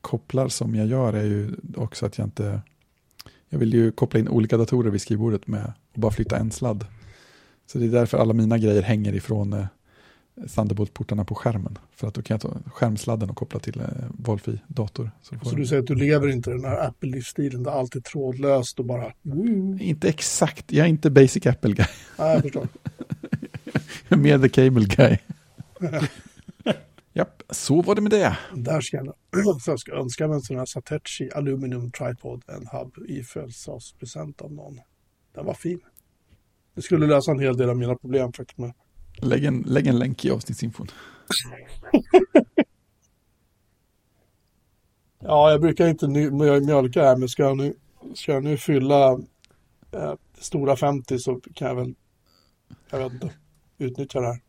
kopplar som jag gör är ju också att jag inte... Jag vill ju koppla in olika datorer vid skrivbordet med och bara flytta en sladd. Så det är därför alla mina grejer hänger ifrån eh, Thunderbolt-portarna på skärmen. För att då kan jag ta skärmsladden och koppla till eh, valfri dator. Så Så du säger att du lever inte den här Apple-livsstilen där allt är trådlöst och bara... Woo. Inte exakt, jag är inte basic Apple guy. Ja, jag förstår. Jag är mer the cable guy. Japp, så var det med det. Där ska jag, så jag ska önska mig en sån här Satechi Aluminum Tripod, en hub i födelsedagspresent av någon. Den var fin. Det skulle lösa en hel del av mina problem faktiskt. Med. Lägg en, lägg en länk i avsnittsinfon. Ja, jag brukar inte mjölka här, men ska jag nu, ska jag nu fylla eh, stora 50 så kan jag väl, jag vet inte, utnyttja det här.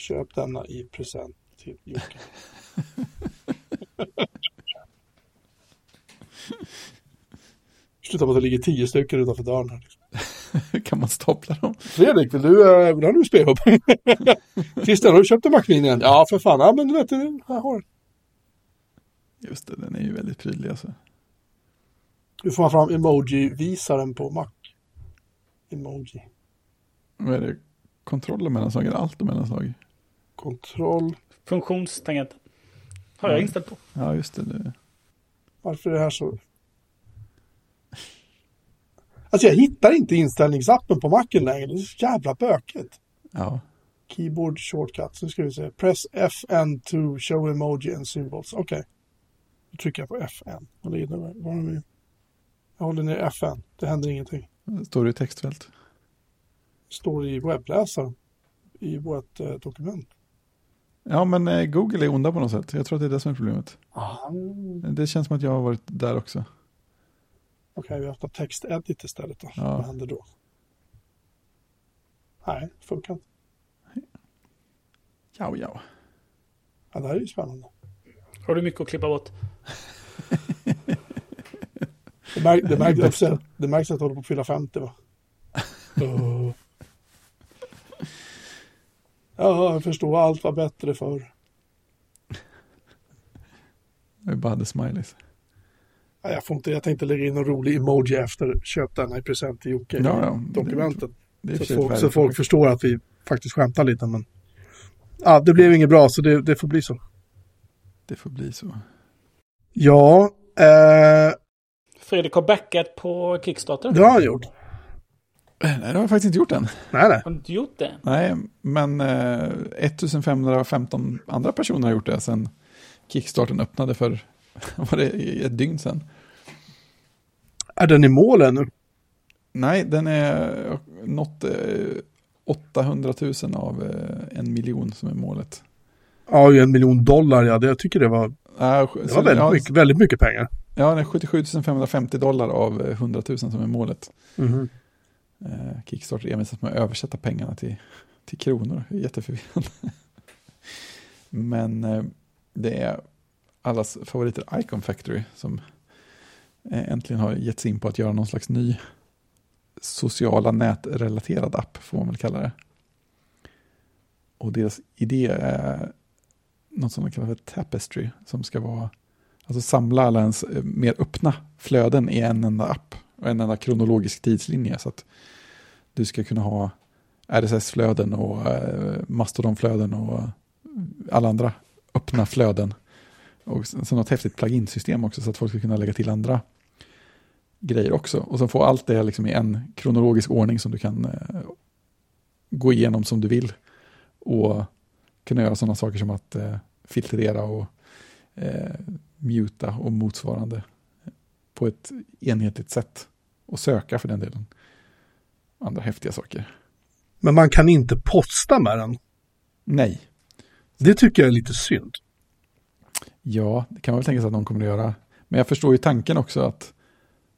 Köp denna i present till Jocke. Sluta med att det ligger tio stycken utanför dörren här. kan man stapla dem? Fredrik, vill du, vill du ha en USB-hub? Christian, har du köpt en Mac-mini än? Ja, för fan. Ja, men du vet, jag har den. Just det, den är ju väldigt prydlig alltså. Nu får man fram emoji-visaren på Mac. Emoji. Vad är det? Kontroller mellanslag eller allt och mellanslag? Kontroll. Funktionstangenten. Har jag Mm. inställt på. Ja, just det. det. Varför är det här så... Alltså jag hittar inte inställningsappen på Macen längre. Det är så jävla bökigt. Ja. Keyboard shortcuts. Nu ska vi se. Press FN to show emoji and symbols. Okej. Okay. Då trycker jag på FN. Vad det innebär. Var har vi? Jag håller ner FN. Det händer ingenting. Står det i textfält? Står i webbläsaren. I vårt eh, dokument. Ja, men eh, Google är onda på något sätt. Jag tror att det är det som är problemet. Ah. Det känns som att jag har varit där också. Okej, okay, vi öppnar textedit istället. Då. Ja. Vad händer då? Nej, funkar inte. Ja, ja. Ja, det här är ju spännande. Har du mycket att klippa bort? Det, märk, det, märks, det märks att jag håller på att fylla 50 va? Uh. Ja, jag förstår. Allt var bättre förr. Vi bara hade smileys. Ja, jag, får inte, jag tänkte lägga in en rolig emoji efter köp denna i present till Jocke Ja, ja. dokumentet. Det är så, folk, så folk förstår att vi faktiskt skämtar lite. Men... Ja, det blev inget bra så det, det får bli så. Det får bli så. Ja, eh, Fredrik har backat på Kickstarter. det har han gjort. Nej, det har jag faktiskt inte gjort än. Nej, nej. Har du inte gjort det? Nej, men eh, 1515 andra personer har gjort det sen Kickstarten öppnade för var det ett dygn sedan. Är den i mål ännu? Nej, den är nått eh, 800 000 av eh, en miljon som är målet. Ja, en miljon dollar. Ja, det, jag tycker det var, Äh, det var väldigt, mycket, väldigt mycket pengar. Ja, den är 77 550 dollar av eh, 100 000 som är målet. Mhm. Eh, Kickstarter envisas med att översätta pengarna till, till kronor. Det är jätteförvirrande. Men eh, det är allas favoriter Icon Factory som eh, äntligen har gett sig in på att göra någon slags ny sociala nätrelaterad app, får man väl kalla det. Och deras idé är något som de kallar för Tapestry, som ska vara, alltså samla alla ens eh, mer öppna flöden i en enda app och en enda kronologisk tidslinje. Så att du ska kunna ha RSS-flöden och eh, Mastodon-flöden och alla andra öppna flöden. Och sen sen något häftigt plugin-system också så att folk ska kunna lägga till andra grejer också. Och sen få allt det liksom i en kronologisk ordning som du kan eh, gå igenom som du vill. Och kunna göra sådana saker som att eh, filtrera och eh, muta och motsvarande på ett enhetligt sätt. Och söka för den delen. Andra häftiga saker. Men man kan inte posta med den. Nej. Det tycker jag är lite synd. Ja, det kan man väl tänka sig att någon kommer att göra. Men jag förstår ju tanken också att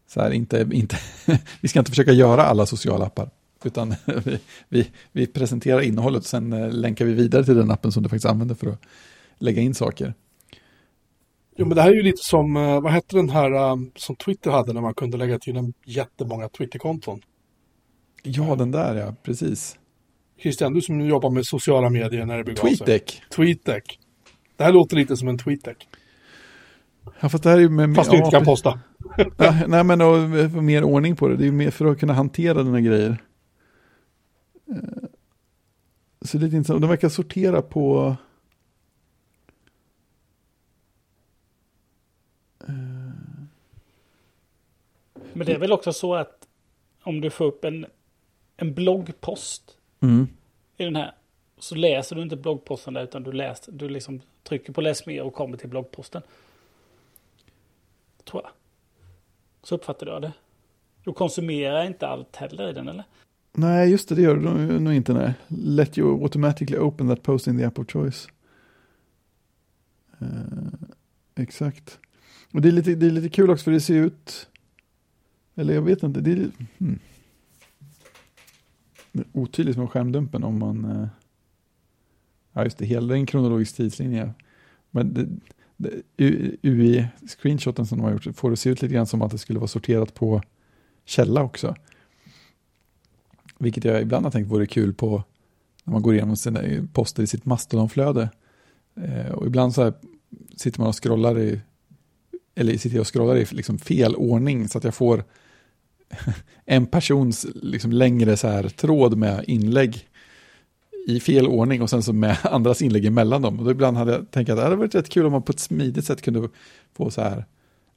så här, inte, inte, vi ska inte försöka göra alla sociala appar. Utan vi, vi, vi presenterar innehållet och sen eh, länkar vi vidare till den appen som du faktiskt använder för att lägga in saker. Jo, men det här är ju lite som, eh, vad hette den här eh, som Twitter hade när man kunde lägga till en jättemånga Twitterkonton? Ja, den där ja, precis. Christian, du som jobbar med sociala medier när det begav sig. TweetDeck. TweetDeck. Det här låter lite som en TweetDeck. Ja, fast det här är ju med... Fast du inte kan posta. Ja, nej, men och, få mer ordning på det. Det är ju mer för att kunna hantera dina grejer. Eh, Så det är lite intressant. De verkar sortera på... Men det är väl också så att om du får upp en, en bloggpost Mm. i den här så läser du inte bloggposten där utan du, läs, du liksom trycker på läs mer och kommer till bloggposten. Tror jag. Så uppfattar jag det. Du konsumerar inte allt heller i den eller? Nej, just det, det gör du nog inte. Nej. Let you automatically open that post in the app of choice. Eh, exakt. Och det är, lite, det är lite kul också för det ser ut... Eller jag vet inte, det är, hmm. det är otydligt med skärmdumpen om man... eh, ja, just det, hela en kronologisk tidslinje. Men det, det, UI-screenshoten som de har gjort får det se ut lite grann som att det skulle vara sorterat på källa också. Vilket jag ibland har tänkt vore kul på när man går igenom sina poster i sitt mastodonflöde. Eh, och ibland så här sitter man och scrollar i, eller sitter jag och scrollar i liksom fel ordning så att jag får en persons liksom längre så här tråd med inlägg i fel ordning och sen så med andras inlägg emellan dem. Och då ibland hade jag tänkt att det hade varit rätt kul om man på ett smidigt sätt kunde få så här,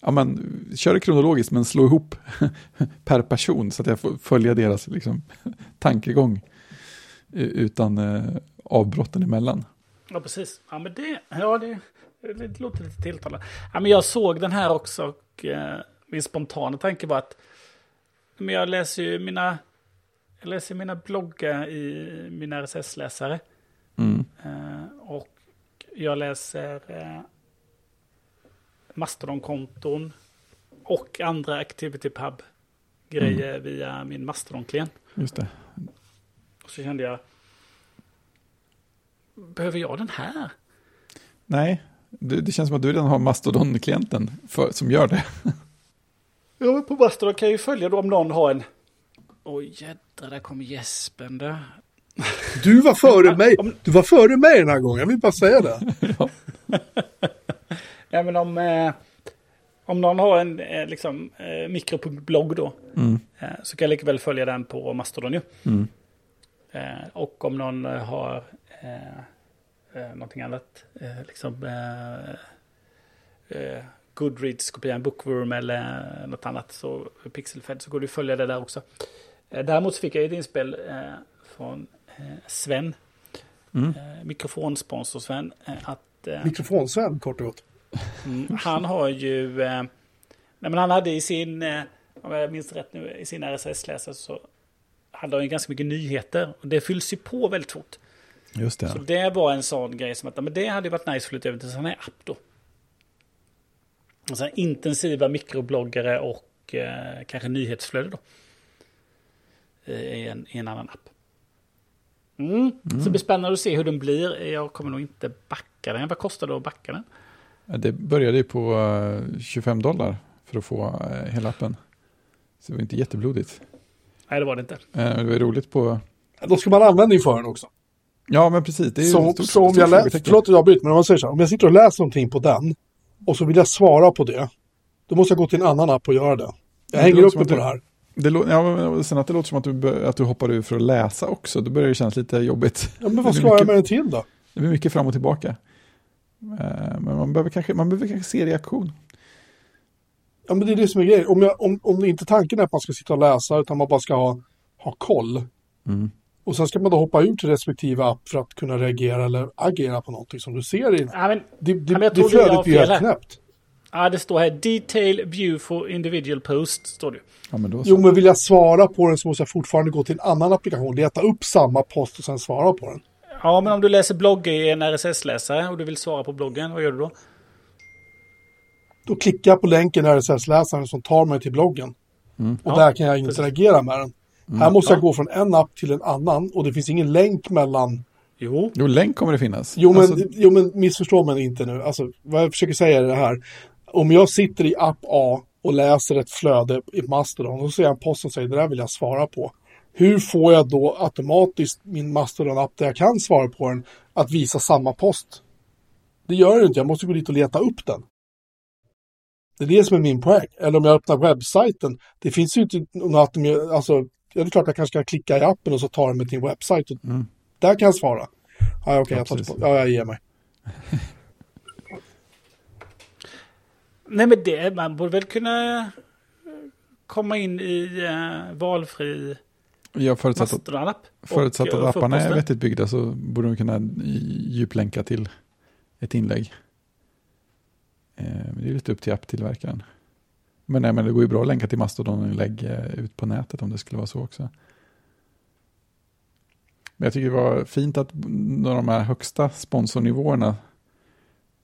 ja men kör det kronologiskt men slå ihop per person så att jag får följa deras liksom, tankegång. utan eh, avbrotten emellan. Ja, precis. Ja, men det, ja, det, det låter lite tilltalande. Ja, men jag såg den här också och eh, min spontana tanke var att men jag läser ju mina, jag läser mina bloggar i mina RSS-läsare. Mm. Eh, och jag läser eh, Mastodon-konton och andra ActivityPub-grejer via min Mastodon-klient. Just det. Och så kände jag, behöver jag den här? Nej, det, det känns som att du redan har Mastodon-klienten som gör det. Ja, men på Mastodon kan jag ju följa då om någon har en... Oj jädrar, där kommer gäspen där. Du var före mig. Du var före mig den här gången, jag vill bara säga det. Ja, men om, eh, om någon har en eh, liksom, eh, mikropunktblogg då. Mm. Eh, så kan jag lika väl följa den på Mastodon ju. Mm. Eh, och om någon eh, har eh, eh, någonting annat. Eh, liksom eh, eh, Goodreads, kopia en bookworm eller något annat. Så Pixelfed så går det att följa det där också. Eh, däremot så fick jag ett inspel eh, från eh, Sven. Mm. Mikrofonsponsor Sven. Att Mikrofonsvän, kort och gott. Mm, han har ju... Nej, men han hade i sin, om jag minns rätt nu, i sin RSS-läsare så hade han ju ganska mycket nyheter. Och det fylls ju på väldigt fort. Just det. Så det var en sån grej som att men det hade varit nice att flytta över till en sån här app då. Alltså intensiva mikrobloggare och eh, kanske nyhetsflöde då. Eh, I en, I en annan app. Mm. Så det blir spännande att se hur den blir. Jag kommer nog inte backa den. Vad kostar det att backa den? Det började ju på eh, 25 dollar för att få eh, hela appen. Så det var inte jätteblodigt. Nej, det var det inte. Eh, Det var roligt på... Då ska man ha användning för den också. Ja, men precis. Det är ju Så, stort- så om stort jag läser, förlåt att jag bryter, men om jag säger så här, om jag sitter och läser någonting på den och så vill jag svara på det, då måste jag gå till en annan app och göra det. Jag hänger upp mig på det här. Det ja, sen att det låter som att du, att du hoppar ur för att läsa också. Då börjar det kännas lite jobbigt. Ja, men vad ska jag med den till då? Det blir mycket fram och tillbaka. Eh, Men man behöver kanske, man behöver kanske se reaktion. Ja, men det är det som är grejen. Om, jag, om, om inte tanken är att man ska sitta och läsa, utan man bara ska ha, ha koll. Mm. Och sen ska man då hoppa ut till respektive app för att kunna reagera eller agera på någonting som du ser i. Ja, men, Det, det, jag det flödet blir helt knäppt. ja, det står här detail view for individual post. Står det. Ja, men. Jo, men vill jag svara på den så måste jag fortfarande gå till en annan applikation, leta upp samma post och sen svara på den. Ja, men om du läser blogg i en RSS-läsare och du vill svara på bloggen, vad gör du då? Då klickar jag på länken i RSS-läsaren som tar mig till bloggen. Mm. Och Ja, där kan jag interagera med den. Här måste jag Ja. gå från en app till en annan och det finns ingen länk mellan... Jo, Jo, länk kommer det finnas. Jo men, Alltså, jo, men missförstå mig inte nu. Alltså, vad jag försöker säga är det här. Om jag sitter i app A och läser ett flöde i Mastodon och så ser jag en post som säger det där vill jag svara på. Hur får jag då automatiskt min Mastodon-app där jag kan svara på den att visa samma post? Det gör det inte, jag måste gå dit och leta upp den. Det är det som är min poäng. Eller om jag öppnar webbsajten, det finns ju inte något, alltså, ja, det är klart jag kanske ska klicka i appen och så tar den mig till en webbsajt. Och Mm. Där kan jag svara. Ja, okej, Ja, jag, tar tillbaka- ja, jag ger mig. nej men det, man borde väl kunna komma in i eh, valfri jag förutsatt att, förutsatt och, att eh, apparna är vettigt byggda så borde de kunna djuplänka till ett inlägg. Eh, men Det är lite upp till apptillverkaren. Men, nej, men det går ju bra att länka till Mastodon-inlägg eh, ut på nätet om det skulle vara så också. Men jag tycker det var fint att när de här högsta sponsornivåerna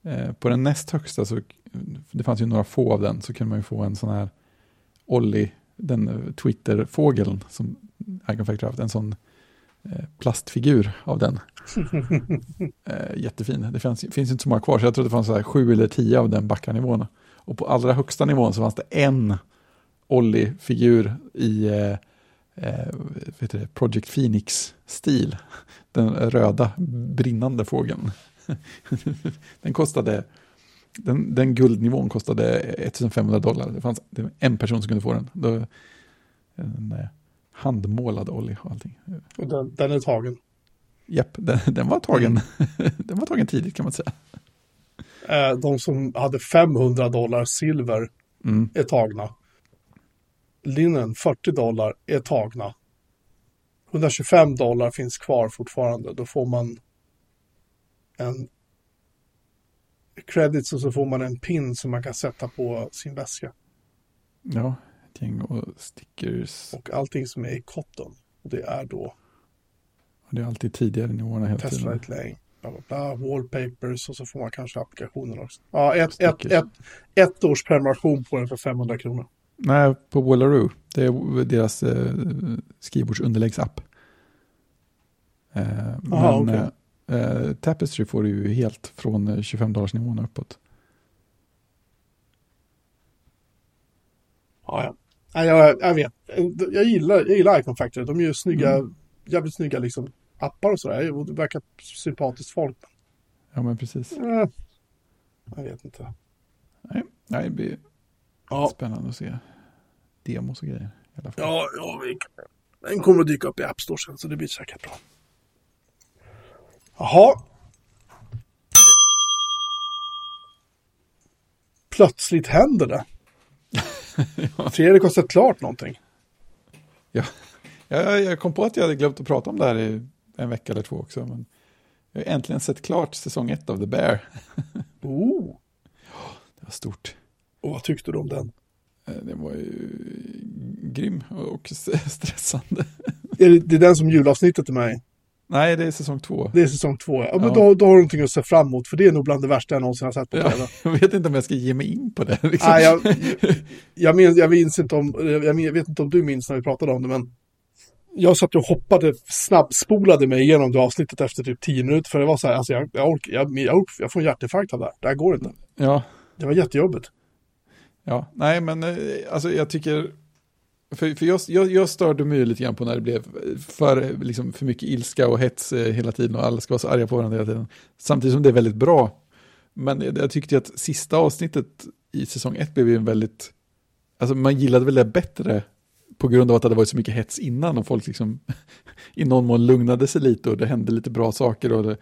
eh, på den näst högsta så det fanns ju några få av den så kunde man ju få en sån här Olli, den eh, Twitter-fågeln som Icon Factory haft, en sån eh, plastfigur av den. eh, jättefin. Det finns, finns inte så många kvar så jag tror det fanns så här sju eller tio av den backarnivån. Och på allra högsta nivån så fanns det en Olli-figur i eh, eh, vet det, Project Phoenix-stil. Den röda brinnande fågeln. den kostade, den, den guldnivån kostade 1500 dollar. Det fanns det en person som kunde få den. Då, en eh, handmålad Olli och allting. Och den, den är tagen. Japp, den, den var tagen. den var tagen tidigt kan man säga. Eh, de som hade 500 dollar silver Mm. är tagna. Linnen 40 dollar är tagna. 125 dollar finns kvar fortfarande. Då får man en credits och så får man en pin som man kan sätta på sin väska. Ja, ett gäng och stickers. Och allting som är i cotton. Och det är då Och det är alltid tidigare nivåerna hela tiden. Testlight Lane, bla, bla, bla, wallpapers och så får man kanske applikationen också. Ja, ett, ett, ett, ett års prenumeration på den för 500 kronor. Nej, på Wallaroo. Det är deras eh, skrivbordsunderläggsapp. Eh, men Aha, okej. eh, eh, Tapestry får du ju helt från eh, 25 dollars nivån uppåt. Ja, ja. Jag, jag vet. Jag gillar, jag gillar Icon Factory. De gör snygga, Mm. jävligt snygga liksom, appar och sådär. Och Det verkar sympatiskt folk. Ja, men precis. Eh, jag vet inte. Nej, nej, det blir Ja, spännande att se demos och grejer. I alla fall. ja, ja vi, den kommer att dyka upp i App Store sen, så det blir säkert bra. Jaha. Plötsligt händer det. Fredrik har sett klart någonting. Ja, jag, jag kom på att jag hade glömt att prata om det här i en vecka eller två också. Men jag har äntligen sett klart säsong ett av The Bear. Oh. Det var stort. Och vad tyckte du om den? Eh, Det var ju grym och stressande. Är det, det är den som julavsnittet är med i? Nej, det är säsong två. Det är säsong två. Ja, men Ja. Då, då har du någonting att se fram emot, för det är nog bland det värsta jag någonsin har sett på Ja, tv. jag vet inte om jag ska ge mig in på det. Liksom. Nej, jag, jag, minns, jag minns inte om, jag vet inte om du minns när vi pratade om det, men jag satt och hoppade, snabbspolade mig igenom det avsnittet efter typ tio minuter, för det var så här, alltså jag, jag, ork, jag, jag, ork, jag får en hjärtinfarkt av det här. Det här går inte. Ja, Det var jättejobbigt. ja, nej men eh, alltså jag tycker, för, för jag, jag, jag störde mig lite grann på när det blev för, liksom, för mycket ilska och hets eh, hela tiden och alla ska vara så arga på varandra hela tiden. Samtidigt som det är väldigt bra. Men jag, tyckte att sista avsnittet i säsong ett blev ju en väldigt, alltså man gillade väl det bättre på grund av att det hade varit så mycket hets innan och folk liksom i någon mån lugnade sig lite och det hände lite bra saker och det,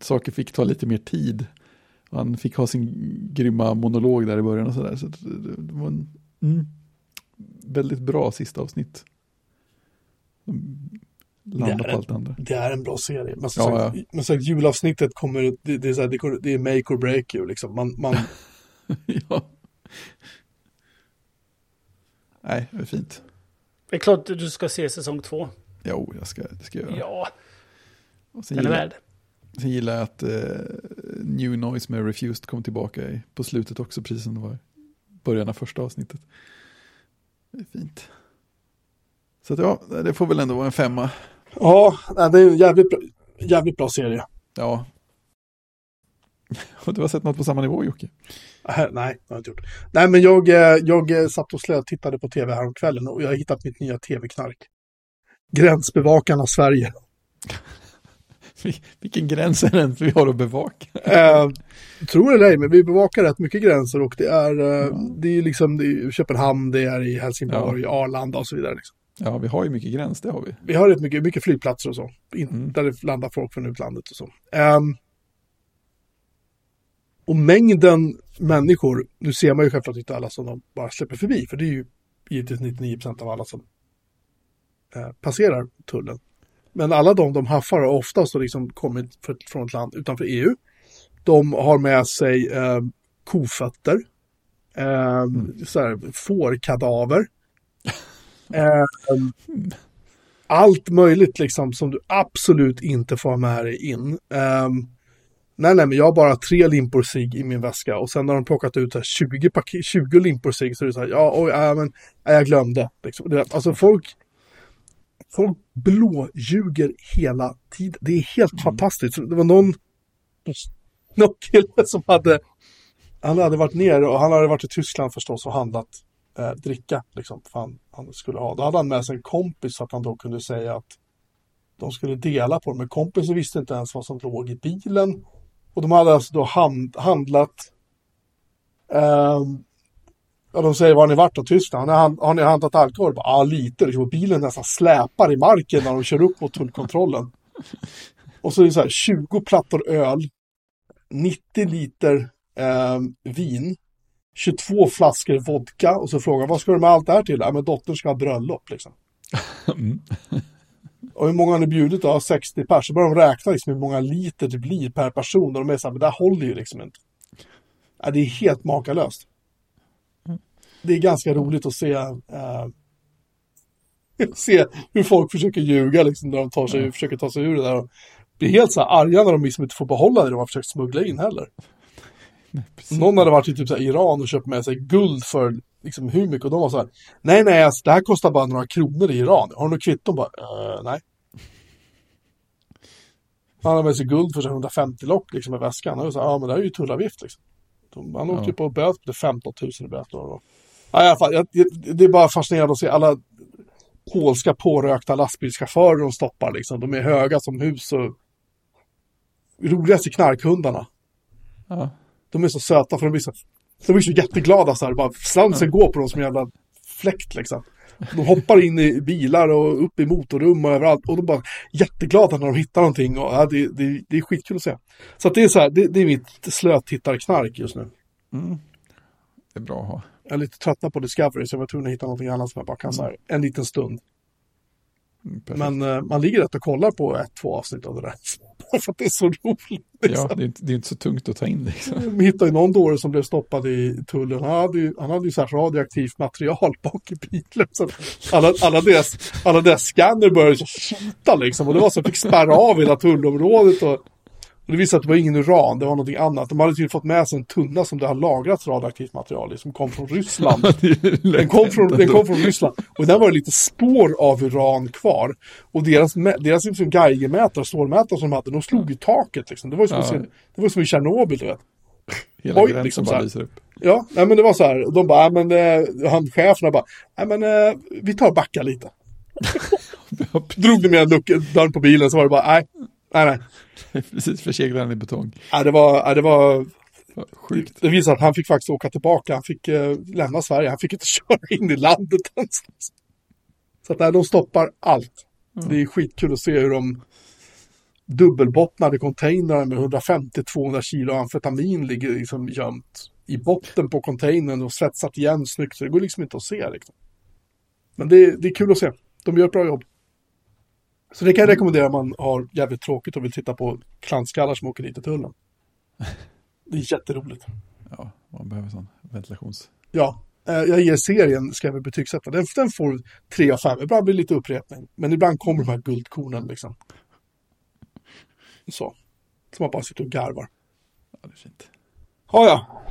saker fick ta lite mer tid. Och han fick ha sin grymma monolog där i början och sådär. Så det, det, var en mm, väldigt bra sista avsnitt. Landa på allt det andra. Det är en bra serie. Men som Ja, sagt, men som sagt, julavsnittet kommer, det, det, är så här, det är make or break you liksom. Man, man, ja. Nej, det är fint. Det är klart att du ska se säsong två. Jo, jag ska, det ska jag göra. Ja, och sen den är gillar, värd. sen gillar jag att eh, New Noise med Refused kom tillbaka i, på slutet också, precis som det var i början av första avsnittet. Det är fint. Så att ja, det får väl ändå vara en femma. ja, det är en jävligt bra, jävligt bra serie. Ja. Och du har sett något på samma nivå Jocke? Nej, det har jag inte gjort. Nej, men jag, eh, jag eh, satt och slö, tittade på tv häromkvällen och jag har hittat mitt nya tv-knark. Gränsbevakarna Sverige. Vil- Vilken gräns är den vi har att bevaka? Eh, tror det eller ej, men vi bevakar rätt mycket gränser och det är, eh, det är liksom det är i Köpenhamn, det är i Helsingborg, Arlanda och så vidare. Liksom. Ja, vi har ju mycket gräns, det har vi. Vi har rätt mycket, mycket flygplatser och så, in, Mm. där det landar folk från utlandet och så. Ehm, och mängden människor, nu ser man ju självklart inte alla som de bara släpper förbi, för det är ju givetvis 99% av alla som eh, passerar tullen. Men alla de de haffar har oftast liksom kommit för, från ett land utanför EU. De har med sig eh, kofötter, eh, så här, fårkadaver. Eh, allt möjligt liksom som du absolut inte får ha med dig in. Ehm, nej, nej, men jag har bara tre limpor cigg i min väska och sen har de plockat ut så här 20, paket, 20 limpor cigg så är det så här, ja, oj, ja, men ja, jag glömde. Liksom. Det, alltså folk, folk blåljuger hela tiden. Det är helt fantastiskt. Det var någon, någon kille som hade, han hade varit ner och han hade varit i Tyskland förstås och handlat eh, dricka liksom, för han, han skulle ha. Då hade han med sig en kompis så att han då kunde säga att de skulle dela på det. Men kompisen visste inte ens vad som låg i bilen. Och de hade alltså då hand, handlat Eh, Ja, de säger var har ni varit då? Tyskland? Har ni, hand- har ni handlat alkohol? Ja, ah, lite. Liksom, och bilen nästan släpar i marken när de kör upp mot tullkontrollen. Och så är det så här 20 plattor öl, 90 liter eh, vin, 22 flaskor vodka och så frågar vad ska du med allt det här till? Ja, men dottern ska ha bröllop liksom. Mm. Och hur många har ni bjudit då? 60 pers. Så börjar de räkna liksom hur många liter det blir per person. Och de är så här, men det här håller ju liksom inte. Ja, det är helt makalöst. Det är ganska roligt att se, eh, se hur folk försöker ljuga liksom när de tar sig, försöker ta sig ur det där. Och blir helt så här arga när de liksom inte får behålla det de har försökt smuggla in heller. Precis. Någon hade varit i typ så Iran och köpt med sig guld för liksom hur mycket och de var så här. Nej, nej, alltså, det här kostar bara några kronor i Iran. Har du något kvitton? Bara, "Eh, nej. Han hade med sig guld för så här 150 lock liksom i väskan. Och så ja men det här är ju tullavgift liksom. De, han åkte ju på böter på 15 000 i böter. Och, ja, i alla fall, jag, det- är bara fascinerande att se alla polska pårökta lastbilschaufförer de stoppar liksom. De är höga som hus och roligast är knarkhundarna. Ja. De är så söta för de blir så, de blir så jätteglada så här. Bara svansen går på dem som en jävla fläkt liksom. De hoppar in i bilar och upp i motorrum och överallt. Och de bara jätteglada när de hittar någonting. Och, ja, det, det, det är skitkul att se. Så att det är så här, det, det är mitt slötittarknark just nu. Mm. Det är bra att ha. Jag är lite trötta på Discovery så jag var tvungen att hitta någonting annat som jag bara kan så här, en liten stund. Perfekt. Men eh, man ligger rätt och kollar på ett, två avsnitt av det där. för att det är så roligt. ja, Liksom. det, är inte, det är inte så tungt att ta in liksom. Vi hittade ju någon dåre som blev stoppad i tullen. Han hade ju, han hade ju så här radioaktivt material bak i bilen. Så alla, alla, deras, alla deras scanner började så skjuta liksom. Och det var så att fick spärra av hela tullområdet. Och, och det visade att det var ingen uran, det var någonting annat. De hade tydligen fått med sig en tunna som det har lagrats radioaktivt material i, som kom från Ryssland. Den kom, från, den kom från Ryssland. Och där var det lite spår av uran kvar. Och deras, deras liksom Geigermätare, strålmätare som de hade, de slog i taket liksom. Det var som, Ja. det var som i Tjernobyl, du vet. Hela Oj, gränsen liksom bara lyser upp. Ja, nej, men det var så här. De bara, nej, men eh, han cheferna bara, nej men eh, vi tar och backar lite. Drog de med luckan, dörren på bilen så var det bara, nej, nej, nej. Precis, förseglar den i betong. nej det var, nej, det var, Sjukt. det visade att han fick faktiskt åka tillbaka. Han fick eh, lämna Sverige. Han fick inte köra in i landet ens. Så att nej, de stoppar allt. Det är skitkul att se hur de dubbelbottnade containrar med 150-200 kilo amfetamin ligger liksom gömt i botten på containern och svetsat igen snyggt. Så det går liksom inte att se. Liksom. Men det, är- det är kul att se. De gör ett bra jobb. Så det kan jag rekommendera om man har jävligt tråkigt och vill titta på klantskallar som åker dit i tullen. Det är jätteroligt. Ja, man behöver sån ventilations... Ja, eh, jag ger serien, ska jag betygsätta. Den, den får tre av fem. Ibland blir det lite upprepning. Men ibland kommer de här guldkornen liksom. Så. Så man bara sitter och garvar. Ja, det är fint. Ja, ja.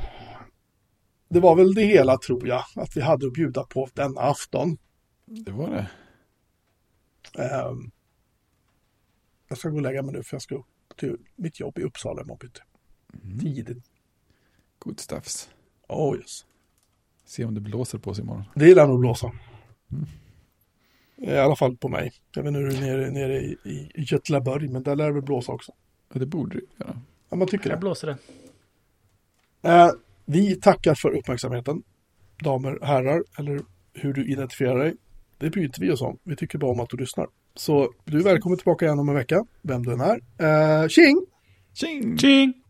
Det var väl det hela tror jag. Att vi hade att bjuda på denna afton. Det var det. Ehm, jag ska gå och lägga mig nu för jag ska upp till mitt jobb i Uppsala imorgon bitti. Tidigt. Good stuffs. Oh yes. Se om det blåser på sig imorgon. Det är nog blåsa. I alla fall på mig. Jag vet inte hur det är nere, nere i, i Götlaborg, men där lär det väl blåsa också. Ja, det borde det göra. Ja, man tycker Där det. blåser det. Eh, vi tackar för uppmärksamheten. Damer, herrar, eller hur du identifierar dig. Det bryr inte vi oss om. Vi tycker bara om att du lyssnar. Så du är välkommen tillbaka igen om en vecka, vem du än är. Eh, tjing! Tjing! Tjing!